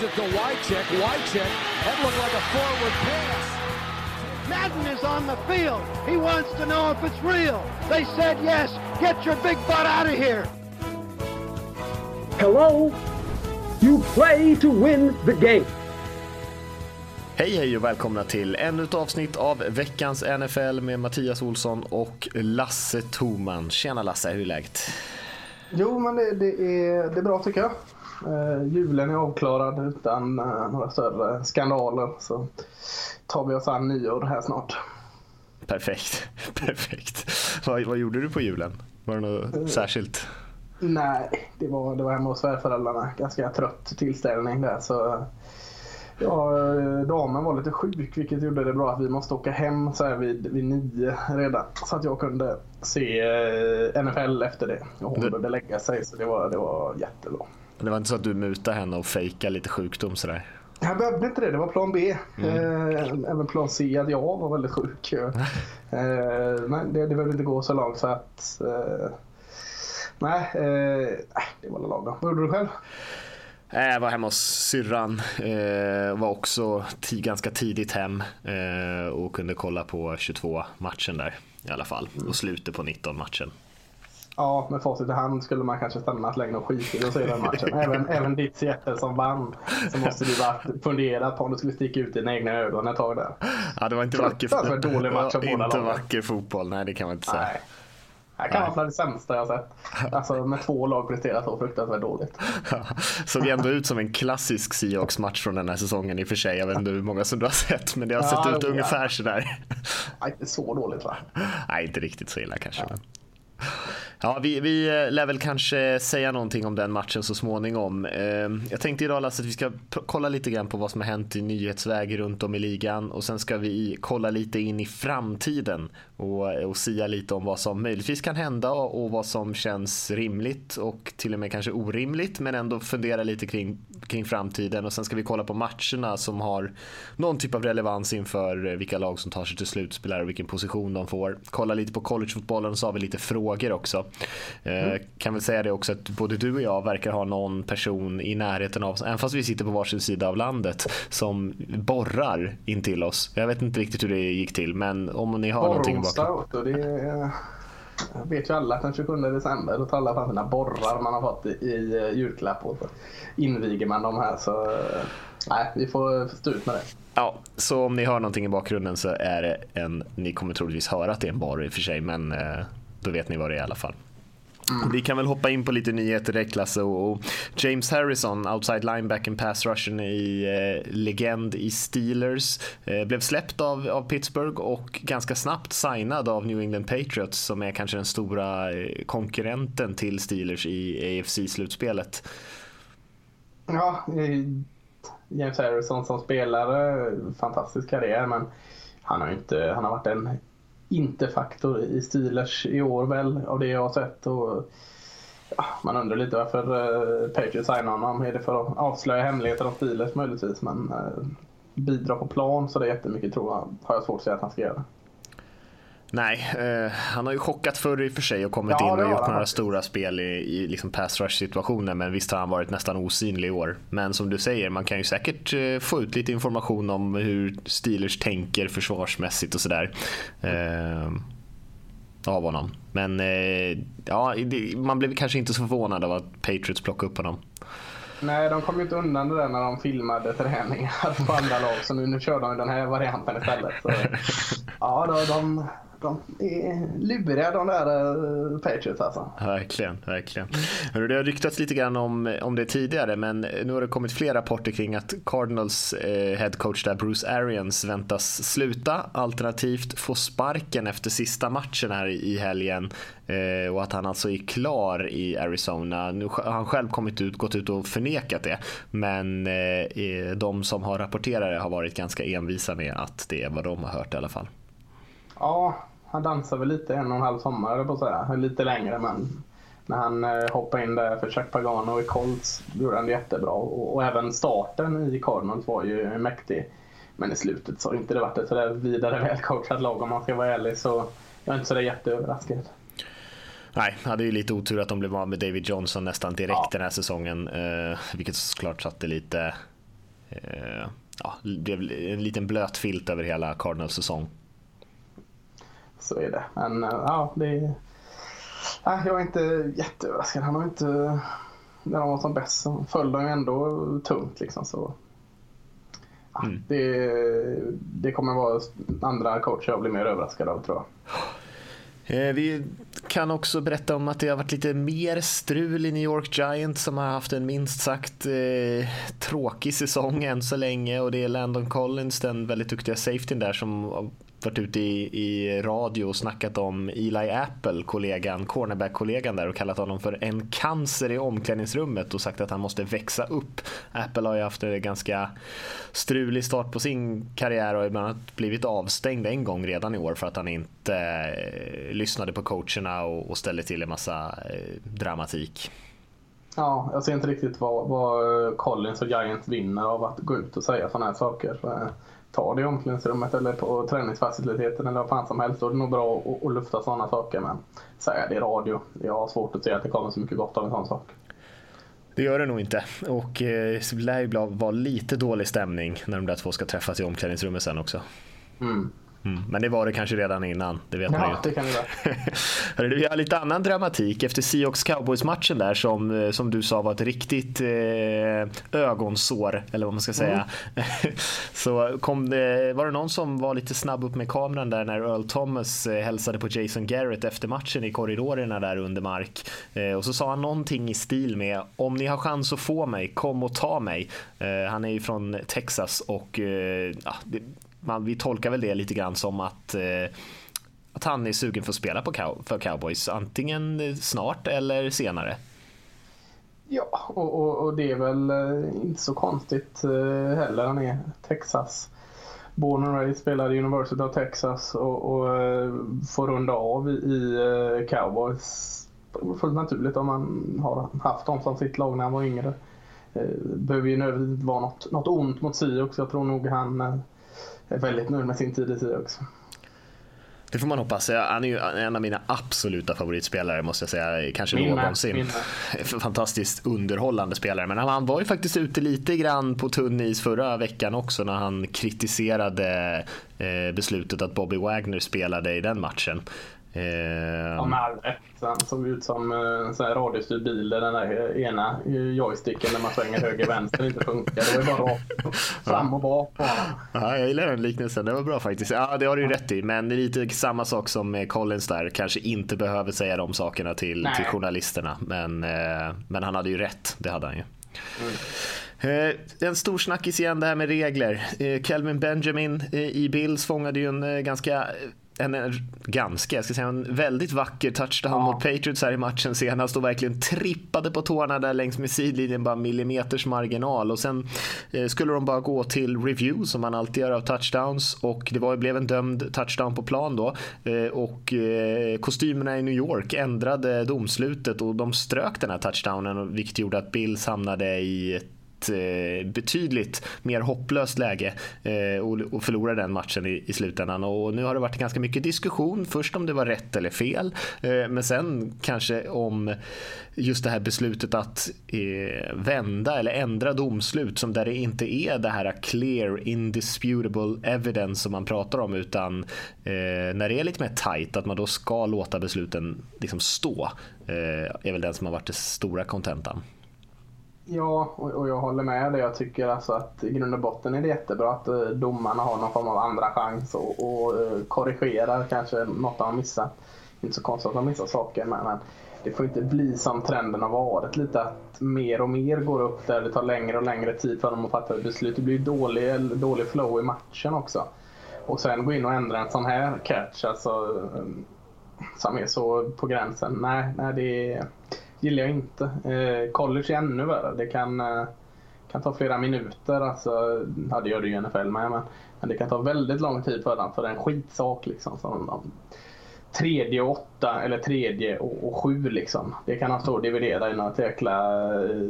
Gives it to Wycheck. Wycheck. That looked like a forward pass. Madden is on the field. He wants to know if it's real. They said yes. Get your big butt out of here. Hello? You play to win the game. Hej hej och välkomna till ännu ett avsnitt av veckans NFL med Mattias Olsson och Lasse Toman. Tjena Lasse, hur är läget? Jo, men det, det, är, det är bra tycker jag. Eh, julen är avklarad utan eh, några större skandaler. Så tar vi oss an nyår här snart. Perfekt. Perfekt. Vad, vad gjorde du på julen? Var det något Mm. särskilt? Nej, det var, det var hemma hos svärföräldrarna. Ganska trött tillställning där. Så, ja, damen var lite sjuk vilket gjorde det bra att vi måste åka hem så här vid, vid nio redan. Så att jag kunde se NFL efter det. Och hon började lägga sig så det var, det var jättebra. Det var inte så att du mutade henne och fejkade lite sjukdom sådär? Jag behövde inte det, det var plan B. Eh, även plan C, att jag var väldigt sjuk. eh, men det, det behövde inte gå så långt så att... Eh, nej, eh, det var lagom. Vad gjorde du själv? Eh, Jag var hemma hos syrran, eh, var också ganska tidigt hem eh, och kunde kolla på 22 matchen där i alla fall och slutet på 19 matchen. Ja, med facit i hand skulle man kanske stannat längre och skitit och se den matchen. även, även ditt Seattle som vann. Så måste du ha funderat på om du skulle sticka ut dina egna ögon ett tag där. Ja, det var inte vacker, Fruktansvärt dålig match av båda inte lagen. vacker fotboll, nej det kan man inte säga. Nej. Det kan vara bland det sämsta jag sett. Alltså med två lag presterat så fruktansvärt dåligt. Såg ändå ut som en klassisk Seahawks-match från den här säsongen i och för sig. Jag vet inte hur många som du har sett, men det har Ja, sett ut jo, ungefär sådär. Nej, inte så dåligt va? Nej, inte riktigt så illa kanske. Men. Ja, vi, vi eh, lär väl kanske säga någonting om den matchen så småningom. Eh, jag tänkte idag Lasse att vi ska kolla lite grann på vad som har hänt i nyhetsväg runt om i ligan och sen ska vi kolla lite in i framtiden och, eh, och sia lite om vad som möjligtvis kan hända och, vad som känns rimligt och till och med kanske orimligt men ändå fundera lite kring, kring framtiden och sen ska vi kolla på matcherna som har någon typ av relevans inför vilka lag som tar sig till slutspel och vilken position de får. Kolla lite på collegefotbollen och så har vi lite frågor också. Eh, kan väl säga det också att både du och jag verkar ha någon person i närheten av oss, även fast vi sitter på varsin sida av landet, som borrar in till oss. Jag vet inte riktigt hur det gick till men om ni har någonting. Borronsdag, och det är, jag vet ju alla att den 27 december då tar alla fram sina borrar man har fått i, i eh, julklapp och så inviger man dem här så eh, nej, vi får stå ut med det. Ja, så om ni hör någonting i bakgrunden så är det en, ni kommer troligtvis höra att det är en borr i och för sig, men då vet ni vad det är i alla fall. Vi kan väl hoppa in på lite nyheter direkt Lasse och James Harrison, outside linebacken, pass rushen i eh, legend i Steelers, eh, blev släppt av, av Pittsburgh och ganska snabbt signad av New England Patriots som är kanske den stora eh, konkurrenten till Steelers i AFC-slutspelet. Ja, eh, James Harrison som spelare, fantastisk karriär men han har inte, han har varit en inte-faktor i Steelers i år väl av det jag har sett. Och, ja, man undrar lite varför eh, Patriots signar honom. Är det för att avslöja hemligheter om Steelers möjligtvis men eh, bidra på plan så det är jättemycket tror jag, har jag svårt att säga att han ska göra. Nej, eh, han har ju chockat förr i och för sig och kommit Ja, in och gjort några stora spel i, i liksom pass rush situationer men visst har han varit nästan osynlig i år. Men som du säger, man kan ju säkert eh, få ut lite information om hur Steelers tänker försvarsmässigt och sådär. Eh, av honom. Men eh, ja, det, man blev kanske inte så förvånad av att Patriots plockade upp honom. Nej, de kom ju inte undan det där när de filmade träningar på andra lag. Så nu, nu kör de den här varianten istället. Så, ja, då, de, de är luriga de där uh, Patriots alltså. Verkligen, verkligen. Hörru, Det har ryktats lite grann om, om det tidigare men nu har det kommit fler rapporter kring att Cardinals eh, headcoach där Bruce Arians väntas sluta alternativt få sparken efter sista matchen här i helgen eh, och att han alltså är klar i Arizona. Nu har han själv kommit ut, gått ut och förnekat det men eh, eh, de som har rapporterat det har varit ganska envisa med att det är vad de har hört i alla fall. Ja, han dansar väl lite en och en halv sommar på att säga. Lite längre men när han eh, hoppade in där för Chuck Pagano i Colts gjorde han det jättebra. Och, och även starten i Cardinals var ju mäktig. Men i slutet så har inte det varit ett sådär vidare välcoachat lag om man ska vara ärlig. Så jag är inte sådär jätteöverraskad. Nej, hade ju lite otur att de blev av med David Johnson nästan direkt Ja. den här säsongen. Eh, vilket såklart satte lite eh, ja, det blev en liten blöt filt över hela Cardinals säsong. Så är det. Men ja, det är... jag är inte jätteöverraskad. Han har inte... När de var som bäst så föll de ändå tungt liksom. Så Mm. Det, det kommer vara andra coacher jag blir mer överraskad av tror jag. Eh, vi kan också berätta om att det har varit lite mer strul i New York Giants som har haft en minst sagt eh, tråkig säsong än så länge och det är Landon Collins, den väldigt duktiga safetyn där som varit ute i, i radio och snackat om Eli Apple, kollegan, cornerback-kollegan där och kallat honom för en cancer i omklädningsrummet och sagt att han måste växa upp. Apple har ju haft en ganska strulig start på sin karriär och bland annat blivit avstängd en gång redan i år för att han inte eh, lyssnade på coacherna och, och ställde till en massa eh, dramatik. Ja, jag ser inte riktigt vad, vad Collins och Giants vinner av att gå ut och säga sådana här saker ta det i omklädningsrummet eller på träningsfaciliteten eller vad fan som helst. Då är det nog bra att, att lufta sådana saker. Men säga det i radio, jag har svårt att se att det kommer så mycket gott av en sån sak. Det gör det nog inte. Och eh, det lär ju vara lite dålig stämning när de där två ska träffas i omklädningsrummet sen också. Mm. Mm. Men det var det kanske redan innan, det vet ja, man ju. Det kan det Vi har lite annan dramatik efter Seahawks Cowboys-matchen där som, eh, som du sa var ett riktigt eh, ögonsår, eller vad man ska säga. Mm. Så kom det, var det någon som var lite snabb upp med kameran där när Earl Thomas eh, hälsade på Jason Garrett efter matchen i korridorerna där under mark. Eh, och så sa han någonting i stil med om ni har chans att få mig, kom och ta mig. Eh, han är ju från Texas och ja, det, man, vi tolkar väl det lite grann som att, eh, att han är sugen för att spela på cow för cowboys, antingen snart eller senare. Ja, och, och, och det är väl eh, inte så konstigt eh, heller. Han är Texas. Born and raised, spelade i University of Texas och, och eh, får runda av i, i eh, cowboys. Fullt naturligt om man har haft dem som sitt lag när han var yngre. Eh, behöver ju nödvändigtvis inte vara något, något ont mot Sioux. Jag tror nog han är väldigt nöjd med sin tid i Sia också. Det får man hoppas. Han är ju en av mina absoluta favoritspelare måste jag säga. Kanske min någonsin. Min Fantastiskt underhållande spelare. Men han var ju faktiskt ute lite grann på tunn is förra veckan också när han kritiserade eh, beslutet att Bobby Wagner spelade i den matchen. Eh, ja, med all rätt. Han såg ut som en eh, radiostyrd bil där den där ena joysticken när man svänger höger vänster inte funkar. Det var ju bara rakt fram och bak på Ja, jag gillar den liknelsen. Det var bra faktiskt. Ja, det har du ju rätt i. Men det är lite samma sak som med Collins där. Kanske inte behöver säga de sakerna till, till journalisterna. Men, eh, men han hade ju rätt. Det hade han ju. Mm. En stor snackis igen det här med regler. Kelvin Benjamin i Bills fångade ju en ganska en, en ganska, jag ska säga en väldigt vacker touchdown ja. mot Patriots här i matchen senast och verkligen trippade på tårna där längs med sidlinjen bara millimeters marginal. Och sen eh, skulle de bara gå till review som man alltid gör av touchdowns. Och det var, blev en dömd touchdown på plan då. Eh, och eh, kostymerna i New York ändrade domslutet och de strök den här touchdownen vilket gjorde att Bills hamnade i ett Eh, betydligt mer hopplöst läge eh, och förlora den matchen i slutändan. Och nu har det varit ganska mycket diskussion. Först om det var rätt eller fel, eh, men sen kanske om just det här beslutet att eh, vända eller ändra domslut som där det inte är det här clear indisputable evidence som man pratar om utan eh, när det är lite mer tight att man då ska låta besluten liksom stå eh, är väl den som har varit det stora kontentan. Ja, och, och, jag håller med dig. Jag tycker alltså att i grund och botten är det jättebra att eh, domarna har någon form av andra chans och, och uh, korrigerar kanske något de har missat. Inte så konstigt att de missar saker, men, men, det får inte bli som trenden har varit. Lite att mer och mer går upp där det tar längre och längre tid för dem att fatta beslut. Det blir dålig, dålig flow i matchen också. Och sen gå in och ändra en sån här catch, alltså, eh, som är så på gränsen. Nej, nej det är gillar jag inte. Eh, college är ännu värre. Det kan, eh, kan ta flera minuter. Alltså, ja, det gör det ju i NFL med. Men, men det kan ta väldigt lång tid för den. För en skitsak liksom. Som, de, tredje och åtta eller tredje och, och sju liksom. Det kan han stå och dividera i något jäkla eh,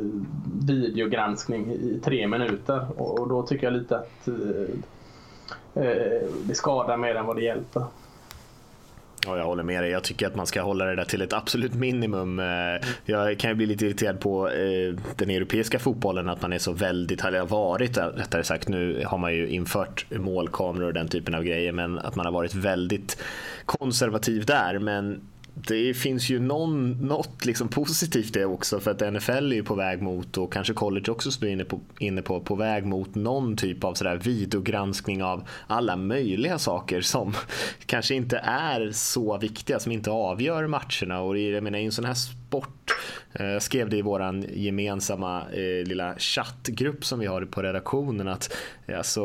videogranskning i tre minuter. Och, och, då tycker jag lite att eh, eh det skadar mer än vad det hjälper. Ja, jag håller med dig. Jag tycker att man ska hålla det där till ett absolut minimum. Eh, jag kan ju bli lite irriterad på eh, den europeiska fotbollen, att man är så väldigt, eller har varit eh, rättare sagt, nu har man ju infört målkameror och den typen av grejer, men att man har varit väldigt konservativ där. Men det finns ju någon, något liksom positivt det också för att NFL är ju på väg mot och kanske college också står inne på, inne på, på väg mot någon typ av sådär videogranskning av alla möjliga saker som kanske inte är så viktiga, som inte avgör matcherna. Och jag menar i en sån här sport jag eh, skrev det i vår gemensamma eh, lilla chattgrupp som vi har på redaktionen att alltså,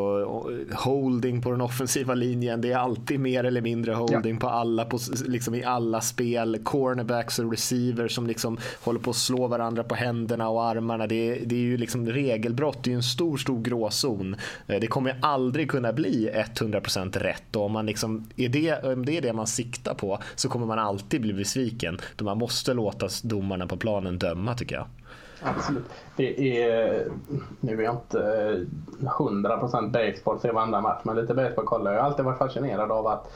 holding på den offensiva linjen, det är alltid mer eller mindre holding ja. på alla, på, liksom i alla spel. Cornerbacks och receivers som liksom håller på att slå varandra på händerna och armarna. Det, det är ju liksom regelbrott, det är ju en stor, stor gråzon. Eh, det kommer aldrig kunna bli 100% rätt och om, man liksom, är det, om det är det man siktar på så kommer man alltid bli besviken. Man måste låta domarna på plan planen döma tycker jag. Absolut. Det är, nu är jag inte 100% baseball, ser varenda match, men lite baseball kollar jag. Jag har alltid varit fascinerad av att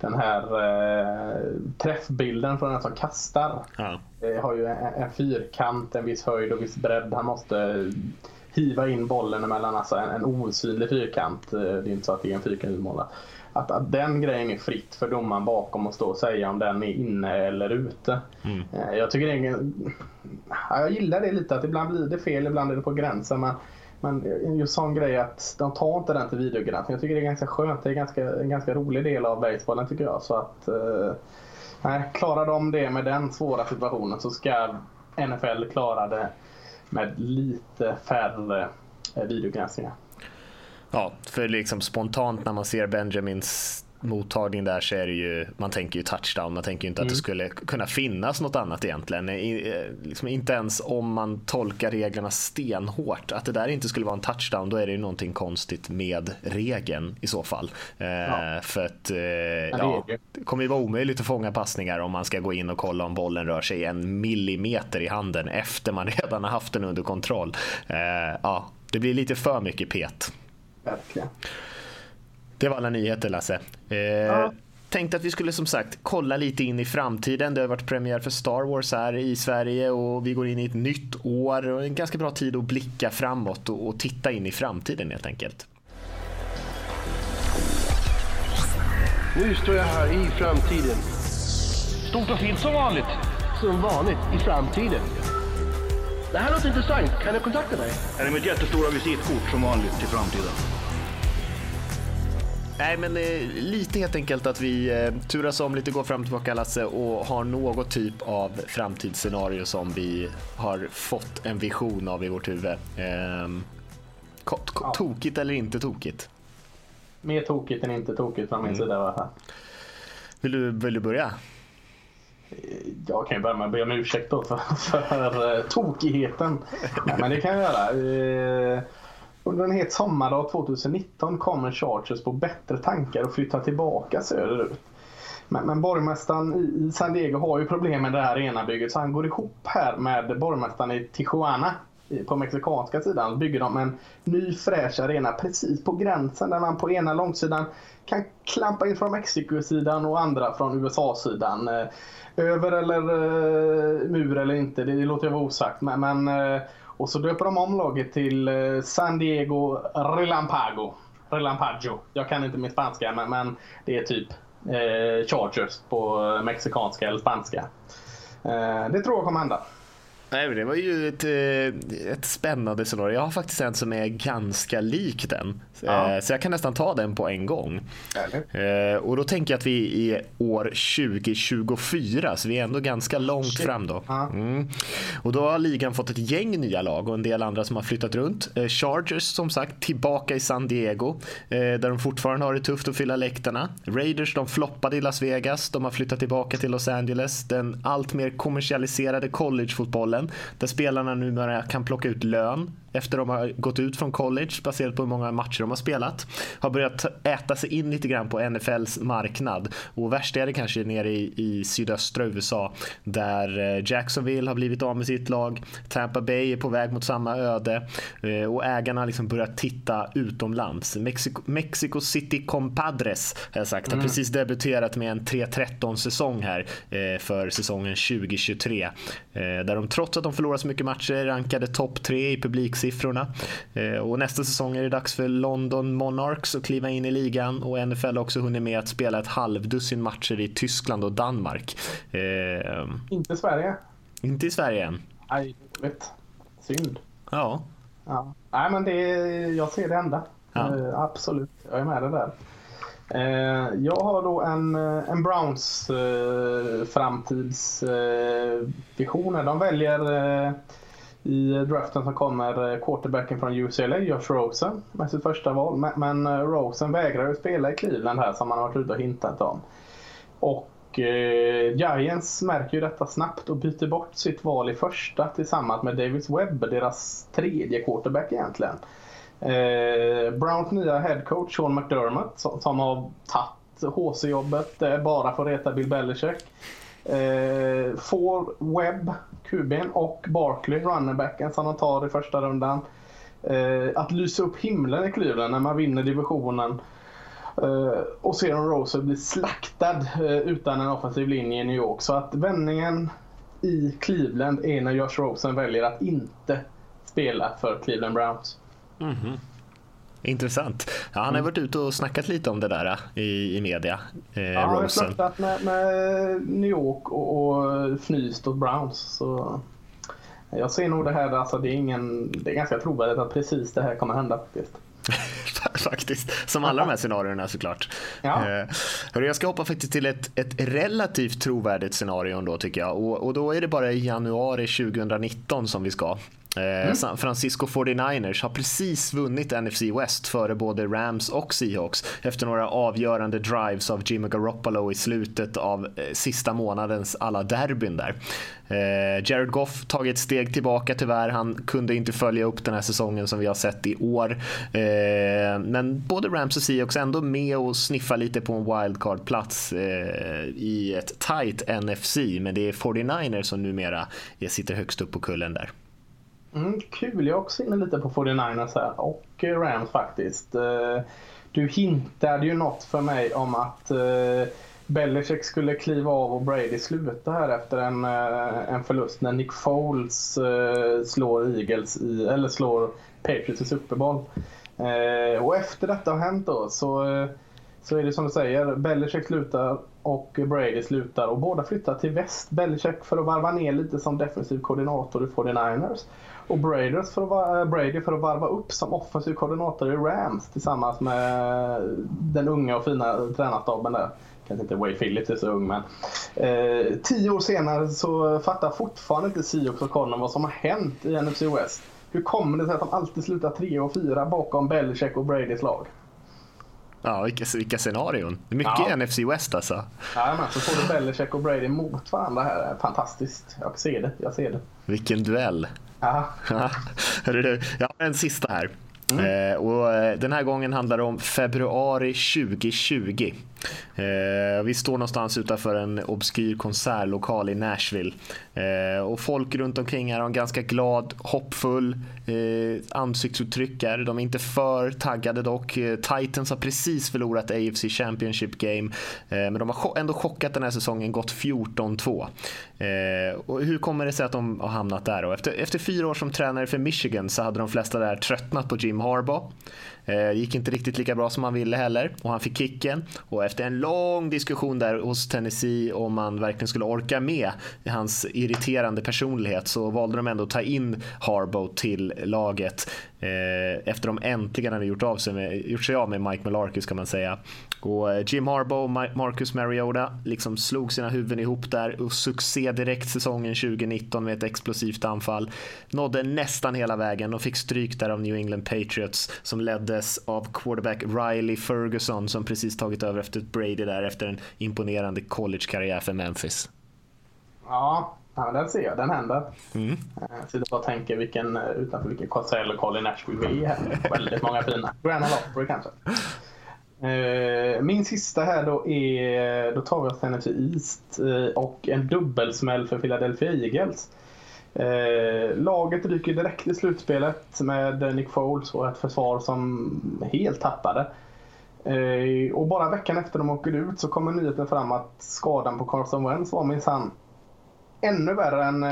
den här eh, träffbilden från den som kastar ja. eh, har ju en, en, fyrkant, en viss höjd och viss bredd. Han måste hiva in bollen emellan alltså en, en osynlig fyrkant. Eh, det är inte så att det är en fyrkant utmålad att, att den grejen är fritt för domaren bakom att stå och säga om den är inne eller ute. Mm. Eh, jag tycker det är, jag gillar det lite att ibland blir det fel, ibland är det på gränsen. Men, men just sån grej att de tar inte den till videogranskning. Jag tycker det är ganska skönt. Det är ganska, en ganska rolig del av basebollen tycker jag. Så att, eh, nej, klarar de det med den svåra situationen så ska NFL klara det med lite färre eh, videogranskningar. Ja, för liksom spontant när man ser Benjamins mottagning där så är det ju, man tänker ju touchdown, man tänker ju inte mm. att det mm. skulle kunna finnas något annat egentligen. I, liksom inte ens om man tolkar reglerna stenhårt, att det där inte skulle vara en touchdown, då är det ju någonting konstigt med regeln i så fall. Eh, ja. För att eh, ja, det kommer ju vara omöjligt att fånga passningar om man ska gå in och kolla om bollen rör sig en millimeter i handen efter man redan har haft den under kontroll. Eh, ja, det blir lite för mycket pet. Verkligen. Det var alla nyheter Lasse. Eh, ja. Tänkte att vi skulle som sagt kolla lite in i framtiden. Det har varit premiär för Star Wars här i Sverige och vi går in i ett nytt år och en ganska bra tid att blicka framåt och, och titta in i framtiden helt enkelt. Nu står jag här i framtiden. Stort och fint som vanligt. Som vanligt i framtiden. Det här låter intressant. Kan jag kontakta dig? Är det mitt jättestora visitkort som vanligt i framtiden? Nej, men eh, lite helt enkelt att vi eh, turas om lite, går fram och tillbaka Lasse och har något typ av framtidsscenario som vi har fått en vision av i vårt huvud. Eh, ja. Tokigt eller inte tokigt? Mer tokigt än inte tokigt från min mm. sida i alla fall. Vill du, vill du börja? Jag kan ju börja med att be om ursäkt då för, för tokigheten. Nej, men det kan jag göra. Under en het sommardag 2019 kommer Chargers på bättre tankar och flyttar tillbaka söderut. Men, men borgmästaren i San Diego har ju problem med det här arenabygget så han går ihop här med borgmästaren i Tijuana på mexikanska sidan bygger de en ny fräsch arena precis på gränsen där man på ena långsidan kan klampa in från Mexikosidan och andra från USA-sidan. Eh, över eller eh, mur eller inte, det, låter jag vara osagt. Men, men eh, och så döper de om laget till eh, San Diego Relampago. Relampaggio. Jag kan inte min spanska men, men det är typ eh, Chargers på eh, mexikanska eller spanska. det tror jag kommer hända. Nej, det var ju ett, eh, ett spännande scenario. Jag har faktiskt en som är ganska lik den. Ja. Eh, så jag kan nästan ta den på en gång. Eller? Eh, och då tänker jag att vi är år 2024, så vi är ändå ganska långt Shit. fram då. Mm. Och då har ligan fått ett gäng nya lag och en del andra som har flyttat runt. Chargers som sagt tillbaka i San Diego, där de fortfarande har det tufft att fylla läktarna. Raiders de floppade i Las Vegas, de har flyttat tillbaka till Los Angeles. Den allt mer kommersialiserade collegefotbollen fotbollen där spelarna numera kan plocka ut lön efter de har gått ut från college baserat på hur många matcher de har spelat. Har börjat äta sig in lite grann på NFLs marknad och värst är det kanske nere i, i sydöstra USA där eh, Jacksonville har blivit av med sitt lag. Tampa Bay är på väg mot samma öde eh, och ägarna har liksom börjat titta utomlands. Mexico, Mexico City Compadres har jag sagt har mm. precis debuterat med en 3-13 säsong här eh, för säsongen 2023 där de trots att de förlorat så mycket matcher rankade topp 3 i publiksiffrorna. Och nästa säsong är det dags för London Monarchs att kliva in i ligan och NFL har också hunnit med att spela ett halvdussin matcher i Tyskland och Danmark. Inte Sverige. Inte i Sverige än. Nej, vet. Synd. Ja. ja. Nej, men det, jag ser det ända. Ja. Uh, absolut, jag är med det där. Uh, jag har då en, eh, en Browns uh, framtidsvisioner. De väljer i draften som kommer eh, quarterbacken från UCLA, Josh Rosen, med sitt första val. Men, men eh, Rosen vägrar ju spela i Cleveland här som han har varit ute och hintat om. Och och eh, Giants märker ju detta snabbt och byter bort sitt val i första tillsammans med Davis Webb, deras tredje quarterback egentligen. Eh, Browns nya headcoach Sean McDermott som, som har tagit HC-jobbet eh, bara för att reta Bill Belichick. Eh, får Webb, QB'n och Barkley, runnerbacken som de tar i första rundan. Eh, att lysa upp himlen i Cleveland när man vinner divisionen Uh, och om Roser blir slaktad eh, utan en offensiv linje i New York. Så att vändningen i Cleveland är när Josh Rosen väljer att inte spela för Cleveland Browns. Mm -hmm. Intressant. Ja, han har mm. varit ute och snackat lite om det där äh, i, i media. Eh, ja, han har flörtat med, med, New York och, och fnyst åt Browns. Så jag ser nog det här, alltså det är, ingen, det är ganska trovärdigt att precis det här kommer hända faktiskt. faktiskt. Som alla de här scenarierna såklart. Ja. Eh, jag ska hoppa faktiskt till ett, ett relativt trovärdigt scenario då tycker jag. Och, och då är det bara i januari 2019 som vi ska. Eh, mm. San Francisco 49ers har precis vunnit NFC West före både Rams och Seahawks efter några avgörande drives av Jimmy Garoppolo i slutet av eh, sista månadens alla derbyn där. Eh, Jared Goff tagit ett steg tillbaka tyvärr. Han kunde inte följa upp den här säsongen som vi har sett i år. Men både Rams och Seahawks ändå med och sniffar lite på en wildcard-plats i ett tight NFC. Men det är 49ers som numera sitter högst upp på kullen där. Mm, kul, jag är också inne lite på 49ers här och eh, Rams faktiskt. Eh, du hintade ju något för mig om att eh, Belichick skulle kliva av och Brady sluta här efter en, en förlust när Nick Foles slår Eagles i, eller slår Patriots i Super Bowl. Och efter detta har hänt då så, så är det som du säger, Belichick slutar och Brady slutar och båda flyttar till väst. Belichick för att varva ner lite som defensiv koordinator i 49ers och Brady för, att vara, Brady för att varva upp som offensiv koordinator i Rams tillsammans med den unga och fina tränarstaben där. Kanske inte Wade Phillips är så ung men. Eh, tio år senare så fattar fortfarande inte Seahawks och Connor vad som har hänt i NFC West. Hur kommer det sig att de alltid slutar tre och fyra bakom Belichick och Bradys lag? Ja, vilka, vilka scenarion. Mycket ja. NFC West alltså. Ja, men så får du Belichick och Brady mot varandra här. Fantastiskt. Jag ser det. Jag ser det. Vilken duell. Ja. Jag har en sista här. Mm. Eh, och eh, den här gången handlar det om februari 2020. Eh, vi står någonstans utanför en obskyr konsertlokal i Nashville. Eh, och folk runt omkring här har en ganska glad, hoppfull eh, ansiktsuttryck. Här. De är inte för taggade dock. Eh, Titans har precis förlorat AFC Championship Game. Eh, men de har ändå chockat den här säsongen, gått 14-2. Eh, och hur kommer det sig att de har hamnat där? Efter, efter fyra år som tränare för Michigan så hade de flesta där tröttnat på Jim Harbaugh. Eh, gick inte riktigt lika bra som han ville heller och han fick kicken. Och efter en lång diskussion där hos Tennessee om man verkligen skulle orka med hans irriterande personlighet så valde de ändå att ta in Harbo till laget eh, efter de äntligen hade gjort, av sig med, gjort sig av med Mike Mularkey ska man säga. Och eh, Jim Harbaugh och Marcus Mariota liksom slog sina huvuden ihop där och succé direkt säsongen 2019 med ett explosivt anfall. Nådde nästan hela vägen och fick stryk där av New England Patriots som leddes av quarterback Riley Ferguson som precis tagit över efter Brady där efter en imponerande collegekarriär för Memphis. Ja, Ja, den ser jag, den händer. Mm. Så jag bara tänker vilken, utanför vilken konsertlokal i Nashville vi är. Väldigt många fina. Grand Ole Opry kanske. Eh, min sista här då är, då tar vi oss till East eh, och en dubbelsmäll för Philadelphia Eagles. Eh, laget ryker direkt i slutspelet med Nick Foles och ett försvar som helt tappade. Eh, och bara veckan efter de åker ut så kommer nyheten fram att skadan på Carson Wentz var minsann ännu värre än,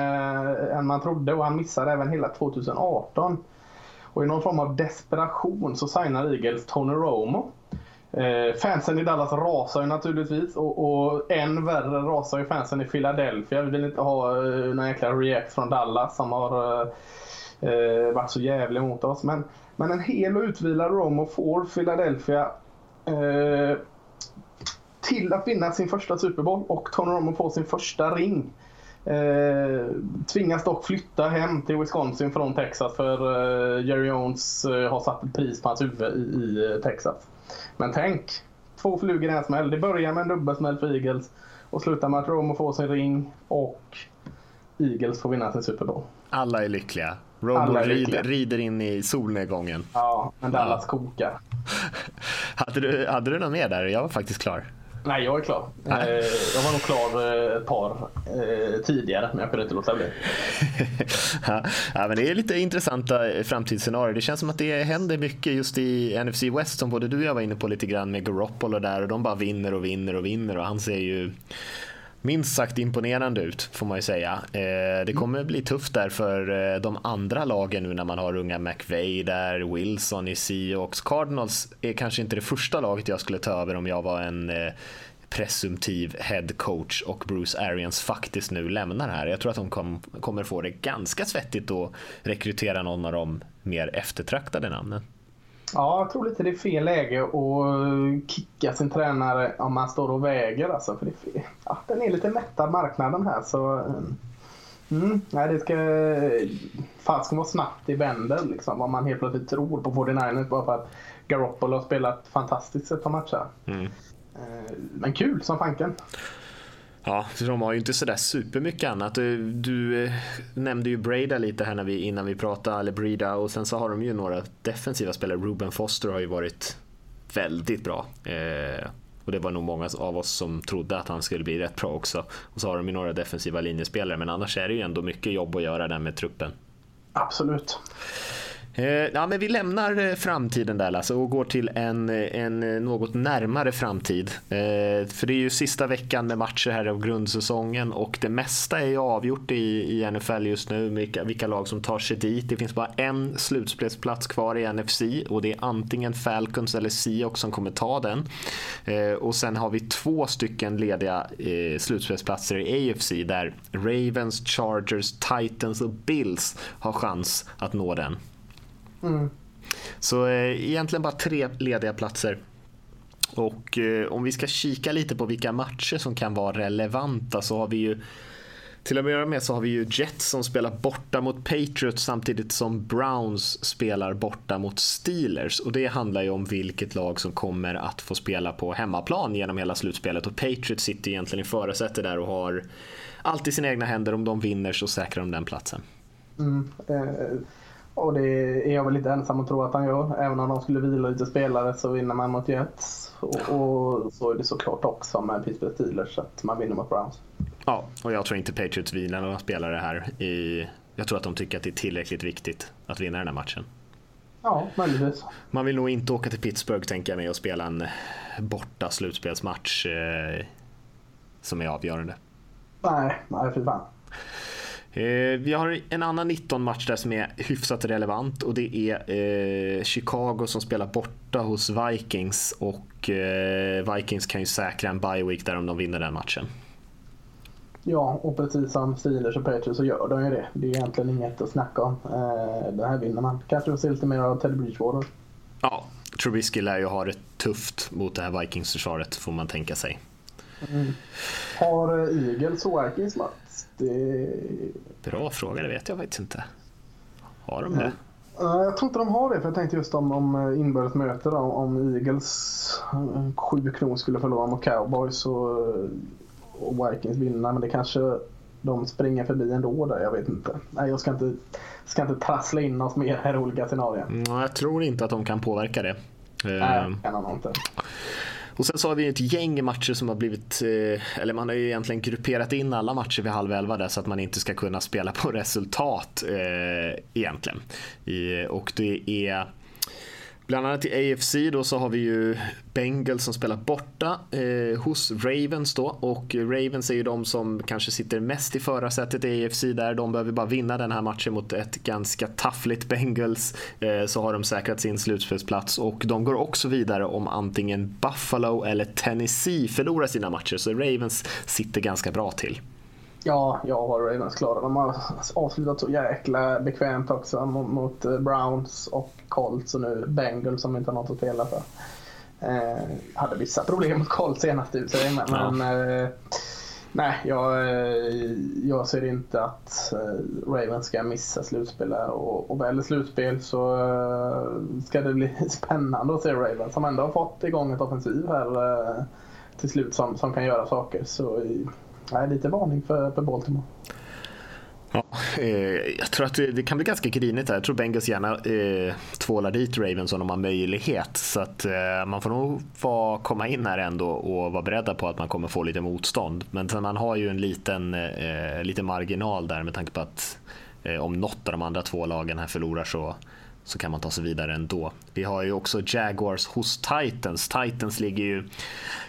än man trodde och han missade även hela 2018. Och i någon form av desperation så signar Eagles Tony Romo Eh, fansen i Dallas rasar ju naturligtvis och, och än värre rasar ju fansen i Philadelphia. Vi vill inte ha eh, någon jäkla react från Dallas som har eh, eh varit så jävlig mot oss. Men, men en hel och utvilad Romo får Philadelphia eh, till att vinna sin första Super Bowl och Tony Romo får sin första ring. Eh, tvingas dock flytta hem till Wisconsin från Texas för eh, Jerry Jones eh, har satt ett pris på hans huvud i, i eh, Texas. Men tänk, två flugor i en smäll. Det börjar med en dubbelsmäll för Eagles och slutar med att Romo får sin ring och Eagles får vinna sin Super Bowl. Alla är lyckliga. Romo rider, rider, in i solnedgången. Ja, men Dallas ja. kokar. hade, du, hade du något mer där? Jag var faktiskt klar. Nej, jag är klar. Eh, jag var nog klar eh, ett par eh, tidigare, men jag kunde inte låta bli. ja, men det är lite intressanta framtidsscenarier. Det känns som att det händer mycket just i NFC West som både du och jag var inne på lite grann med Garoppolo där och de bara vinner och vinner och vinner och han ser ju minst sagt imponerande ut får man ju säga. det kommer bli tufft där för de andra lagen nu när man har unga McVay där, Wilson i Seahawks. Cardinals är kanske inte det första laget jag skulle ta över om jag var en presumtiv head coach och Bruce Arians faktiskt nu lämnar här. Jag tror att de kom, kommer få det ganska svettigt att rekrytera någon av de mer eftertraktade namnen. Ja, jag tror lite det är fel läge att kicka sin tränare om man står och väger. Alltså, för det är, ja, den är lite mättad marknaden här. Så, mm, nej, det ska fan vara snabbt i vänder liksom, om man helt plötsligt tror på 49ers bara för att Garoppolo har spelat fantastiskt ett par matcher. Mm. Eh, men kul som fanken. Ja, för de har ju inte sådär supermycket annat. Du, du eh, nämnde ju Breda lite här när vi, innan vi pratade, eller Breda, och sen så har de ju några defensiva spelare. Ruben Foster har ju varit väldigt bra. Eh, och det var nog många av oss som trodde att han skulle bli rätt bra också. Och så har de ju några defensiva linjespelare, men annars är det ju ändå mycket jobb att göra där med truppen. Absolut. Eh, ja, men vi lämnar eh, framtiden där Lasse och går till en, eh, en något närmare framtid. För det är ju sista veckan med matcher här av grundsäsongen och det mesta är ju avgjort i, i NFL just nu, vilka, vilka lag som tar sig dit. Det finns bara en slutspelsplats kvar i NFC och det är antingen Falcons eller Seahawks som kommer ta den. Och sen har vi två stycken lediga slutspelsplatser i AFC där Ravens, Chargers, Titans och Bills har chans att nå den. Mm. Så eh, egentligen bara tre lediga platser. Och eh, om vi ska kika lite på vilka matcher som kan vara relevanta så har vi ju till att börja med så har vi ju Jets som spelar borta mot Patriots samtidigt som Browns spelar borta mot Steelers. Och det handlar ju om vilket lag som kommer att få spela på hemmaplan genom hela slutspelet. Och Patriots sitter egentligen i förarsätet där och har allt i sina egna händer. Om de vinner så säkrar de den platsen. Mm, eh, och det är jag väl lite ensam att tro att han gör. Även om de skulle vila lite spelare så vinner man mot Jets. Och, och så är det såklart också med Pittsburgh Steelers att man vinner mot Browns. Ja, och jag tror inte Patriots vilar några spelare här. I, jag tror att de tycker att det är tillräckligt viktigt att vinna den här matchen. Ja, möjligtvis. Man vill nog inte åka till Pittsburgh tänker jag mig och spela en borta slutspelsmatch eh, som är avgörande. Nej, nej fy fan. Eh, vi har en annan 19-match där som är hyfsat relevant och det är eh, Chicago som spelar borta hos Vikings och eh, Vikings kan ju säkra en bye week där om de vinner den matchen. Ja, och precis som Steelers och Patriots så gör de ju det. Det är egentligen inget att snacka om. Det här vinner man. Kanske får se lite mer av Teddy Bridgewater. Ja, Trubisky lär ju ha det tufft mot det här Vikings-försvaret får man tänka sig. Mm. Har Eagles och Vikings match? Det... Bra fråga, det vet jag faktiskt inte. Har de det? Jag tror inte de har det, för jag tänkte just om, om eh, inbördes möte då, om Eagles eh, sju kronor skulle förlora mot Cowboys och, och Vikings vinna. Men det kanske de springer förbi ändå där. Jag vet inte. Nej, jag ska inte, ska inte trassla in oss mer här i olika scenarier. Mm, jag tror inte att de kan påverka det. Nej, kan de inte. Och sen så har vi ett gäng matcher som har blivit, eh, eller man har ju egentligen grupperat in alla matcher vid halv elva där så att man inte ska kunna spela på resultat eh, egentligen. I, och det är Bland annat i AFC då så har vi ju Bengals som spelar borta eh, hos Ravens då och Ravens är ju de som kanske sitter mest i förarsätet i AFC där. De behöver bara vinna den här matchen mot ett ganska taffligt Bengals eh, så har de säkrat sin slutspelsplats och de går också vidare om antingen Buffalo eller Tennessee förlorar sina matcher så Ravens sitter ganska bra till. Ja, jag har Ravens klara. De har avslutat så jäkla bekvämt också mot, mot eh, Browns och Colts och nu Bengals som inte har något att spela för. Eh, hade vissa problem mot Colts senast i sig men, ja. men eh, nej, jag, eh, jag ser inte att eh, Ravens ska missa slutspel och, och väl slutspel så ska det bli spännande att se Ravens som ändå har fått igång ett offensiv här till slut som, som kan göra saker. Så Nej, lite varning för, för Baltimore. Ja, eh, jag tror att det, det, kan bli ganska grinigt här. Jag tror Bengals gärna eh, tvålar dit Ravens om de har möjlighet. Så att eh, man får nog få komma in här ändå och vara beredda på att man kommer få lite motstånd. Men man har ju en liten, eh, liten marginal där med tanke på att eh, om något av de andra två lagen här förlorar så så kan man ta sig vidare ändå. Vi har ju också Jaguars hos Titans. Titans ligger ju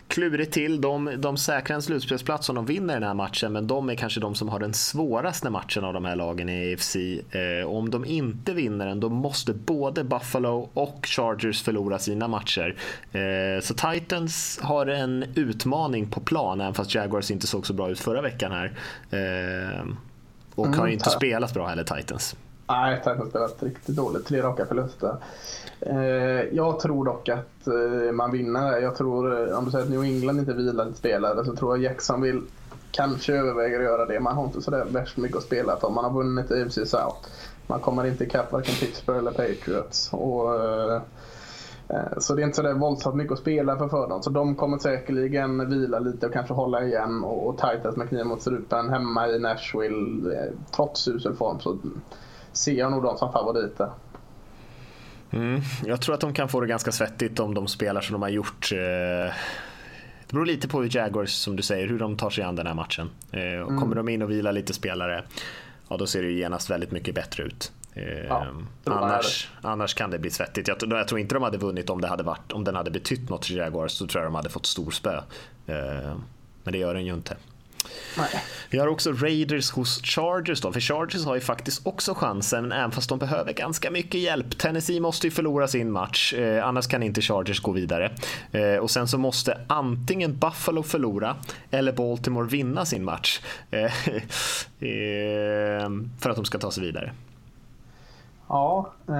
klurigt till. De, de säkrar en slutspelsplats om de vinner den här matchen, men de är kanske de som har den svåraste matchen av de här lagen i AFC. Eh, om de inte vinner den, då måste både Buffalo och Chargers förlora sina matcher. Eh, så Titans har en utmaning på plan, även fast Jaguars inte såg så bra ut förra veckan här. Eh, och mm, har ju inte spelat bra heller, Titans. Nej, Titans har spelat riktigt dåligt. Tre raka förluster. Eh, jag tror dock att eh, man vinner. Jag tror, eh, om du säger att New England inte vilar lite spelare, så tror jag Jackson vill kanske överväger att göra det. Man har inte sådär värst mycket att spela för. Man har vunnit AFC South. Man kommer inte ikapp varken Pittsburgh eller Patriots. Och, eh, eh, så det är inte sådär våldsamt mycket att spela för för dem. Så de kommer säkerligen vila lite och kanske hålla igen och, och tajtas med kniven mot strupen hemma i Nashville. Trots usel form så ser jag nog dem som favoriter. Mm, jag tror att de kan få det ganska svettigt om de spelar som de har gjort. Eh, det beror lite på hur Jaguars, som du säger, hur de tar sig an den här matchen. Eh, och mm. Kommer de in och vilar lite spelare, ja då ser det genast väldigt mycket bättre ut. Eh, ja, annars, annars kan det bli svettigt. Jag, jag, tror inte de hade vunnit om, det hade varit, om den hade betytt något till Jaguars. Så tror jag de hade fått storspö. Men det gör den ju inte. Nej. Vi har också Raiders hos Chargers då, för Chargers har ju faktiskt också chansen, även fast de behöver ganska mycket hjälp. Tennessee måste ju förlora sin match, eh, annars kan inte Chargers gå vidare. Eh, och sen så måste antingen Buffalo förlora eller Baltimore vinna sin match eh, eh för att de ska ta sig vidare. Ja, eh,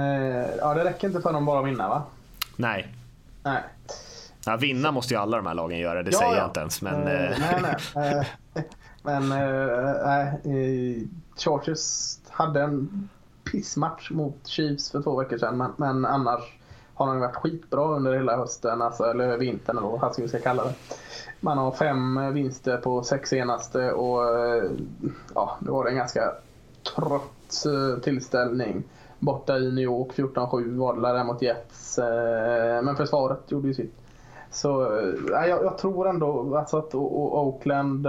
ja, det räcker inte för dem bara att vinna va? Nej. Nej. Ja, vinna måste ju alla de här lagen göra, det ja, säger jag inte ens. Men, uh, nej, nej. Men äh, Chargers hade en pissmatch mot Chiefs för två veckor sedan. Men, men annars har de varit skitbra under hela hösten, alltså, eller vintern eller vad man vi ska kalla det. Man har fem vinster på sex senaste och ja, det var en ganska trött tillställning. Borta i New York 14-7 var det där mot Jets. Men försvaret gjorde ju sitt. Så ja, jag, jag tror ändå alltså att och, och Oakland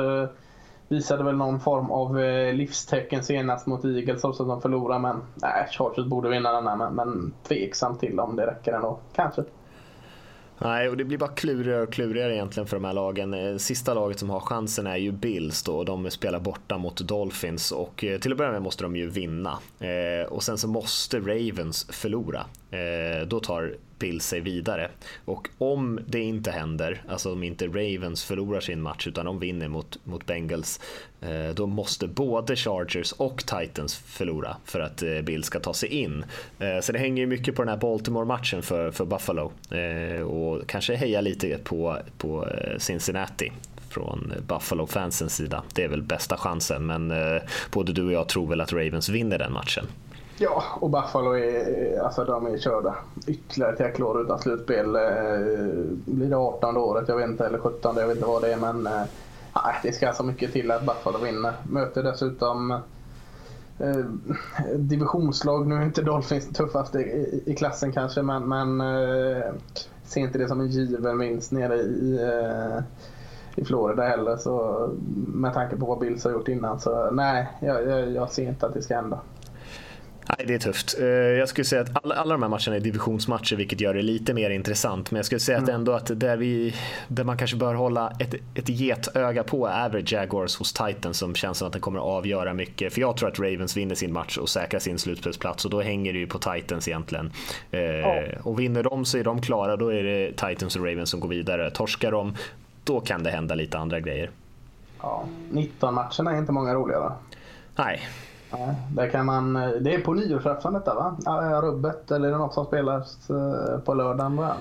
visade väl någon form av eh, livstecken senast mot Eagles också som förlorade. Men nej, Chargers borde vinna den här. Men, men tveksam till om det räcker ändå. Kanske. Nej, och det blir bara klurigare och klurigare egentligen för de här lagen. Eh, sista laget som har chansen är ju Bills då och de spelar borta mot Dolphins och eh, till att börja med måste de ju vinna. och sen så måste Ravens förlora. Eh, då tar Bill sig vidare. Och om det inte händer, alltså om inte Ravens förlorar sin match utan de vinner mot, mot Bengals, eh, då måste både Chargers och Titans förlora för att eh, Bill ska ta sig in. Så det hänger ju mycket på den här Baltimore-matchen för, för Buffalo och kanske heja lite på, på Cincinnati från Buffalo-fansens sida. Det är väl bästa chansen, men både du och jag tror väl att Ravens vinner den matchen. Ja, och Buffalo är, alltså de är körda ytterligare ett jäkla år utan slutspel. Eh, blir det 18 året, jag vet inte, eller 17, jag vet inte vad det är. Men eh, Nej, det ska så mycket till att Buffalo vinner. Möter dessutom eh, divisionslag. Nu är inte Dolphins tuffaste i, i klassen kanske, men, men eh, ser inte det som en given vinst nere i, eh, i Florida heller. Så, med tanke på vad Bills har gjort innan så nej, jag, jag, jag ser inte att det ska hända. Nej, det är tufft. Eh, jag skulle säga att alla, alla de här matcherna är divisionsmatcher vilket gör det lite mer intressant. Men jag skulle säga mm. att ändå att där, vi, där man kanske bör hålla ett, ett getöga på är Jaguars hos Titans som känns som att den kommer att avgöra mycket. För jag tror att Ravens vinner sin match och säkrar sin slutspelsplats och då hänger det ju på Titans egentligen. Ja. Och vinner de så är de klara, då är det Titans och Ravens som går vidare. Torskar de, då kan det hända lite andra grejer. Ja, 19 matcherna är inte många roliga Nej, det, kan man, det är på nyårsafton detta va? Rubbet eller är det något som spelas eh, på lördagen? Va?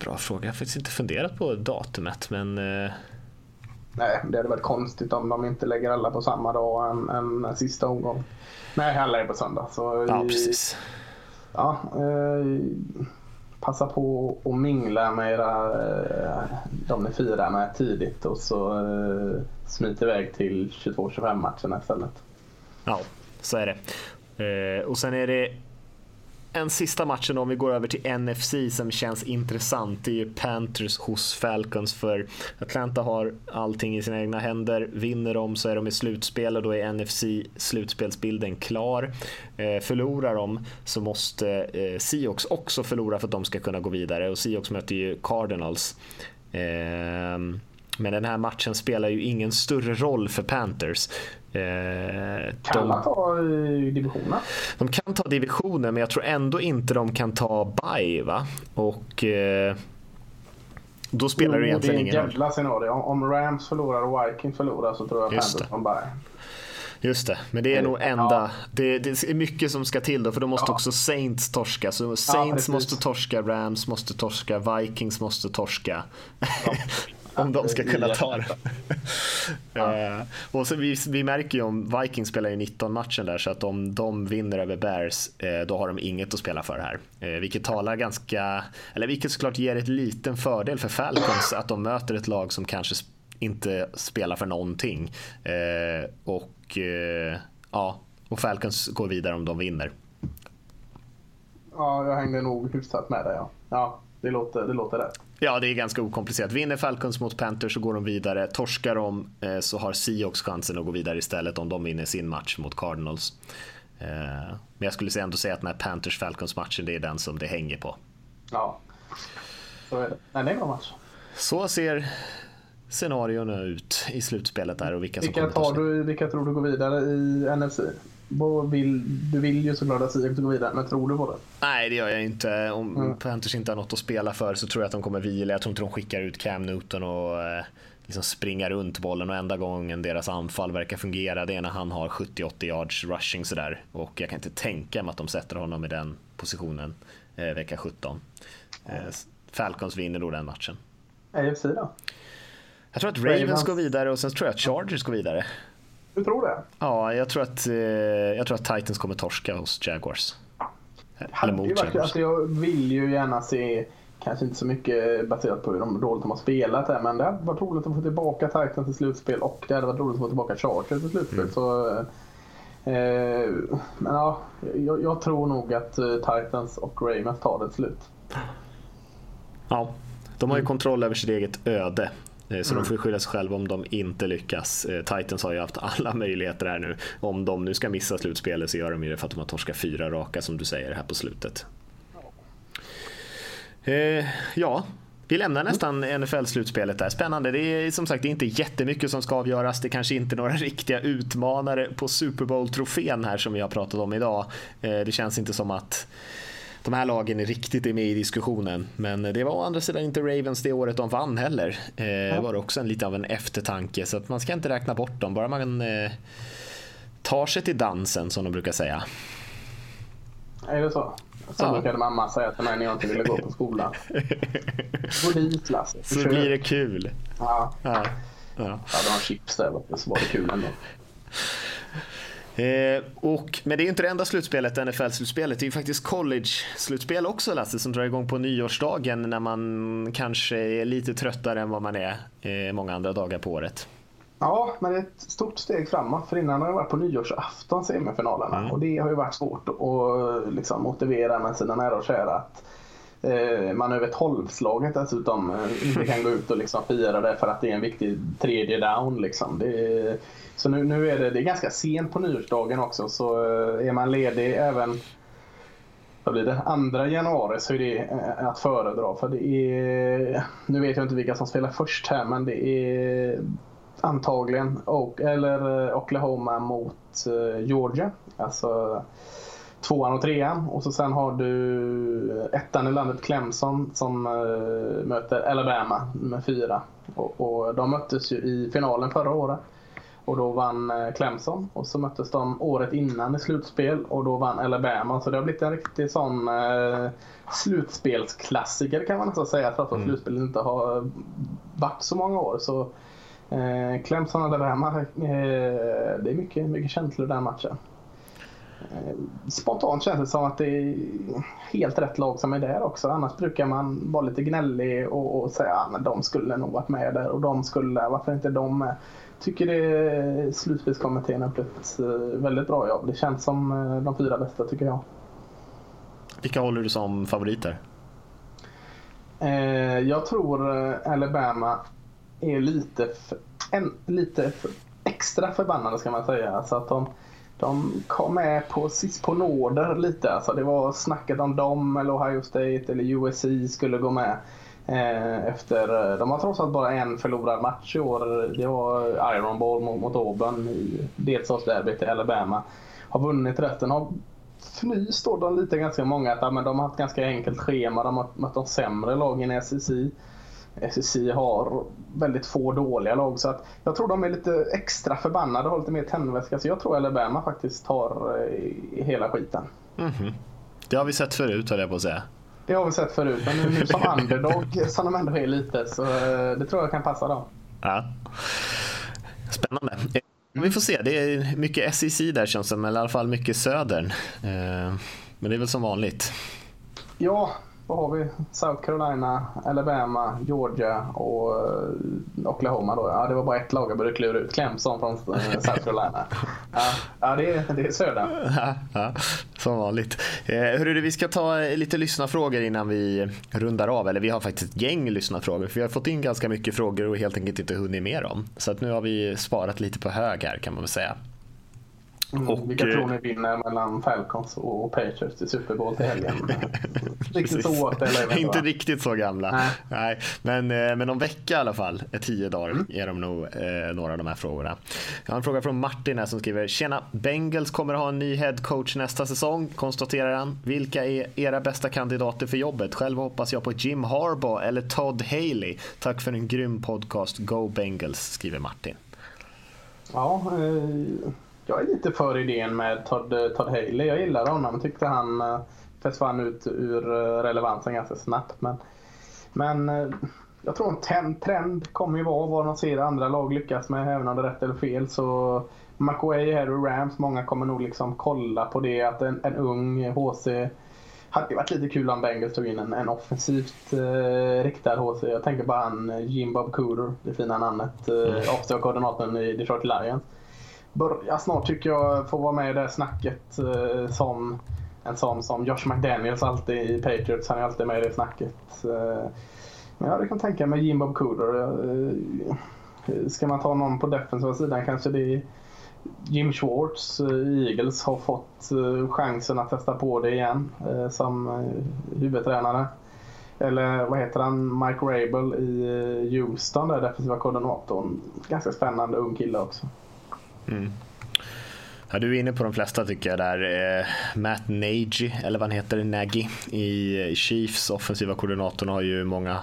Bra fråga, jag har faktiskt inte funderat på datumet men... Eh, Nej, det hade varit konstigt om de inte lägger alla på samma dag än, än sista omgång. Nej, alla är på söndag. Så ja, precis. Ja, eh, passa på att mingla med era, eh, de ni firar med tidigt och så eh, smit iväg till 22-25 matchen istället. Ja, så är det. Eh, och sen är det en sista matchen om vi går över till NFC som känns intressant. Det är ju Panthers hos Falcons för Atlanta har allting i sina egna händer. Vinner de så är de i slutspel och då är NFC slutspelsbilden klar. Eh, förlorar de så måste eh, Seahawks också förlora för att de ska kunna gå vidare och Seahawks möter ju Cardinals. Eh, men den här matchen spelar ju ingen större roll för Panthers. Eh, kan de, ta divisionen? De kan ta divisionen men jag tror ändå inte de kan ta bye va? Och eh, då spelar det egentligen ingen roll. Det är jävla scenario. Om Rams förlorar och Vikings förlorar så tror jag Just Panthers kan bye. Just det, men det är nog enda. Ja. Det, det, är mycket som ska till då för då måste ja. också Saints torska. Så Saints ja, måste torska, Rams måste torska, Vikings måste torska. om de ska kunna ta det. ja. uh, och så vi, vi märker ju om Vikings spelar i 19 matchen där så att om de vinner över Bears uh, då har de inget att spela för här. Uh, vilket talar ganska, eller vilket såklart ger ett liten fördel för Falcons att de möter ett lag som kanske inte spelar för någonting. och ja, och Falcons går vidare om de vinner. Ja, jag hängde nog hyfsat med det ja. Ja, det låter, det låter rätt. Ja, det är ganska okomplicerat. Vinner Falcons mot Panthers så går de vidare. Torskar de eh, så har Seahawks chansen att gå vidare istället om de vinner sin match mot Cardinals. Eh, men jag skulle ändå säga att den här Panthers-Falcons-matchen, det är den som det hänger på. Ja, så är det. Nej, det är en bra match. Så ser scenarierna ut i slutspelet där och vilka, vilka som kommer tar du, Vilka tror du går vidare i NFC? Vill, du vill ju såklart att Seahawks går vidare, men tror du på det? Nej, det gör jag inte. Om mm. Panthers inte har något att spela för så tror jag att de kommer vila. Jag tror inte de skickar ut Cam Newton och eh, liksom springa runt bollen och enda gången deras anfall verkar fungera det är när han har 70-80 yards rushing sådär. Och jag kan inte tänka mig att de sätter honom i den positionen eh, vecka 17. Eh, Falcons vinner då den matchen. AFC då? Jag tror att Ravens, Ravens går vidare och sen tror jag att Chargers går vidare. Du tror det? Ja, jag tror att, eh, jag tror att Titans kommer torska hos Jaguars. Eller mot Jaguars. Alltså, jag vill ju gärna se, kanske inte så mycket baserat på hur de dåligt de har spelat här, men det hade varit roligt att få tillbaka Titans i slutspel och det hade varit roligt att få tillbaka Chargers i slutspel. Mm. Så, eh, men ja, jag, jag, tror nog att eh, Titans och Ravens tar det slut. Ja, de har ju kontroll över sitt eget öde. Eh, så mm. de får skylla sig själva om de inte lyckas. Eh, Titans har ju haft alla möjligheter här nu. Om de nu ska missa slutspelet så gör de ju det för att de har torskat fyra raka som du säger här på slutet. Eh, ja, vi lämnar nästan NFL-slutspelet där. Spännande. Det är som sagt det är inte jättemycket som ska avgöras. Det kanske inte är några riktiga utmanare på Super Bowl-trofén här som vi har pratat om idag. Det känns inte som att de här lagen är riktigt är med i diskussionen. Men det var å andra sidan inte Ravens det året de vann heller. Eh, ja. var också en lite av en eftertanke så att man ska inte räkna bort dem. Bara man eh, tar sig till dansen som de brukar säga. Är det så? Så ja. brukade mamma säga till mig när jag inte ville gå på skolan. Gå dit Lasse. Så blir det kul. Ja. ja. ja. ja det var chips där så var det kul ändå. Eh, och, men det är inte det enda slutspelet, NFL-slutspelet. Det är ju faktiskt college-slutspel också Lasse, som drar igång på nyårsdagen när man kanske är lite tröttare än vad man är eh, många andra dagar på året. Ja, men det är ett stort steg framåt. För innan har jag varit på nyårsafton semifinalerna. Mm. Och det har ju varit svårt att liksom, motivera med sina nära och kära att eh, man över tolvslaget dessutom eh, inte kan gå ut och liksom fira det för att det är en viktig tredje down. Liksom. Det, så nu, nu är det, det är ganska sent på nyårsdagen också så eh, är man ledig även vad blir det, andra januari så är det eh, att föredra. För det är, nu vet jag inte vilka som spelar först här men det är antagligen och, eller eh, Oklahoma mot Georgia. Alltså tvåan och trean. Och så sen har du ettan i landet Clemson som möter Alabama med fyra. Och, och de möttes ju i finalen förra året. Och då vann eh, Clemson och så möttes de året innan i slutspel och då vann Alabama. Så det har blivit en riktig sån eh, slutspelsklassiker kan man nästan säga trots att mm. slutspelet inte har varit så många år. Så eh, Clemson och Alabama, eh, det är mycket, mycket känslor den matchen. Eh, spontant känns det som att det är helt rätt lag som är där också. Annars brukar man vara lite gnällig och, och säga att ah, de skulle nog varit med där och de skulle, varför inte de med? Tycker det slutspelskommittén har gjort ett eh, väldigt bra jobb. Det känns som eh, de fyra bästa tycker jag. Vilka håller du som favoriter? Eh, jag tror Alabama är lite, en, lite extra förbannade ska man säga. Alltså att de, de kom med på sist på nåder lite. Alltså det var snacket om dem eller Ohio State eller USC skulle gå med. Eh, efter, eh, de har trots allt bara en förlorad match i år. Det var Iron Ball mot, mot Auburn i delstatsderbyt i Alabama. Har vunnit rätten. Har fnyst då de lite ganska många att men de har haft ganska enkelt schema. De har mött de sämre lagen i SEC. SEC har väldigt få dåliga lag så att jag tror de är lite extra förbannade och har lite mer tändvätska. Så jag tror Alabama faktiskt tar eh, hela skiten. Mm -hmm. Det har vi sett förut höll jag på att säga. Det har vi sett förut, men nu som underdog som de ändå är lite så eh, det tror jag kan passa dem. Ja. Spännande. Vi får se, det är mycket SEC där känns det eller i alla fall mycket södern. Eh, men det är väl som vanligt. Ja, vad har vi? South Carolina, Alabama, Georgia och eh, Oklahoma. Då. Ja, det var bara ett lag jag började klura ut. Clemson från eh, South Carolina. Ja, ja det, är, det är södern. Ja, ja, som vanligt. Eh, hörru, vi ska ta eh, lite lyssnarfrågor innan vi eh, rundar av. Eller vi har faktiskt ett gäng lyssnarfrågor. För vi har fått in ganska mycket frågor och helt enkelt inte hunnit med dem. Så att nu har vi sparat lite på hög här kan man väl säga. Mm, och, vilka tror ni vinner mellan Falcons och Patriots i Super Bowl till helgen? riktigt så aktuella Inte riktigt så gamla. Nej. Nej. Men, eh, men om vecka i alla fall, tio dagar, mm. är de nog eh, några av de här frågorna. Jag har en fråga från Martin här som skriver Tjena, Bengals kommer ha en ny head coach nästa säsong, konstaterar han. Vilka är era bästa kandidater för jobbet? Själv hoppas jag på Jim Harbaugh eller Todd Haley. Tack för en grym podcast. Go Bengals, skriver Martin. Ja, eh jag är lite för idén med Todd, Todd Haley. Jag gillar honom. Tyckte han uh, försvann ut ur uh, relevansen ganska snabbt. Men, men jag tror en trend kommer ju vara vad de ser andra lag lyckas med, även om det är rätt eller fel. Så McWay här och Rams, många kommer nog liksom kolla på det. Att en, en ung HC hade varit lite kul om Bengals tog in en, en offensivt eh, riktad HC. Jag tänker bara han Jim Bob Cooter, det fina namnet, eh, mm. offensiva koordinatorn i Detroit Lions börja snart tycker jag få vara med i det snacket eh, som en sån som Josh McDaniels alltid i Patriots. Han är alltid med i det snacket. Eh, men jag kan tänka mig Jim Bob Cooler. Eh, eh, ska man ta någon på defensiva sidan kanske det är Jim Schwartz i eh, Eagles har fått eh, chansen att testa på det igen eh, som eh, huvudtränare. Eller vad heter han? Mike Rabel i eh, Houston, där defensiva koordinatorn. Ganska spännande ung kille också. Mm. Ja, du är inne på de flesta tycker jag där. Eh, Matt Nagy, eller vad han heter, Nagy i Chiefs offensiva koordinatorn har ju många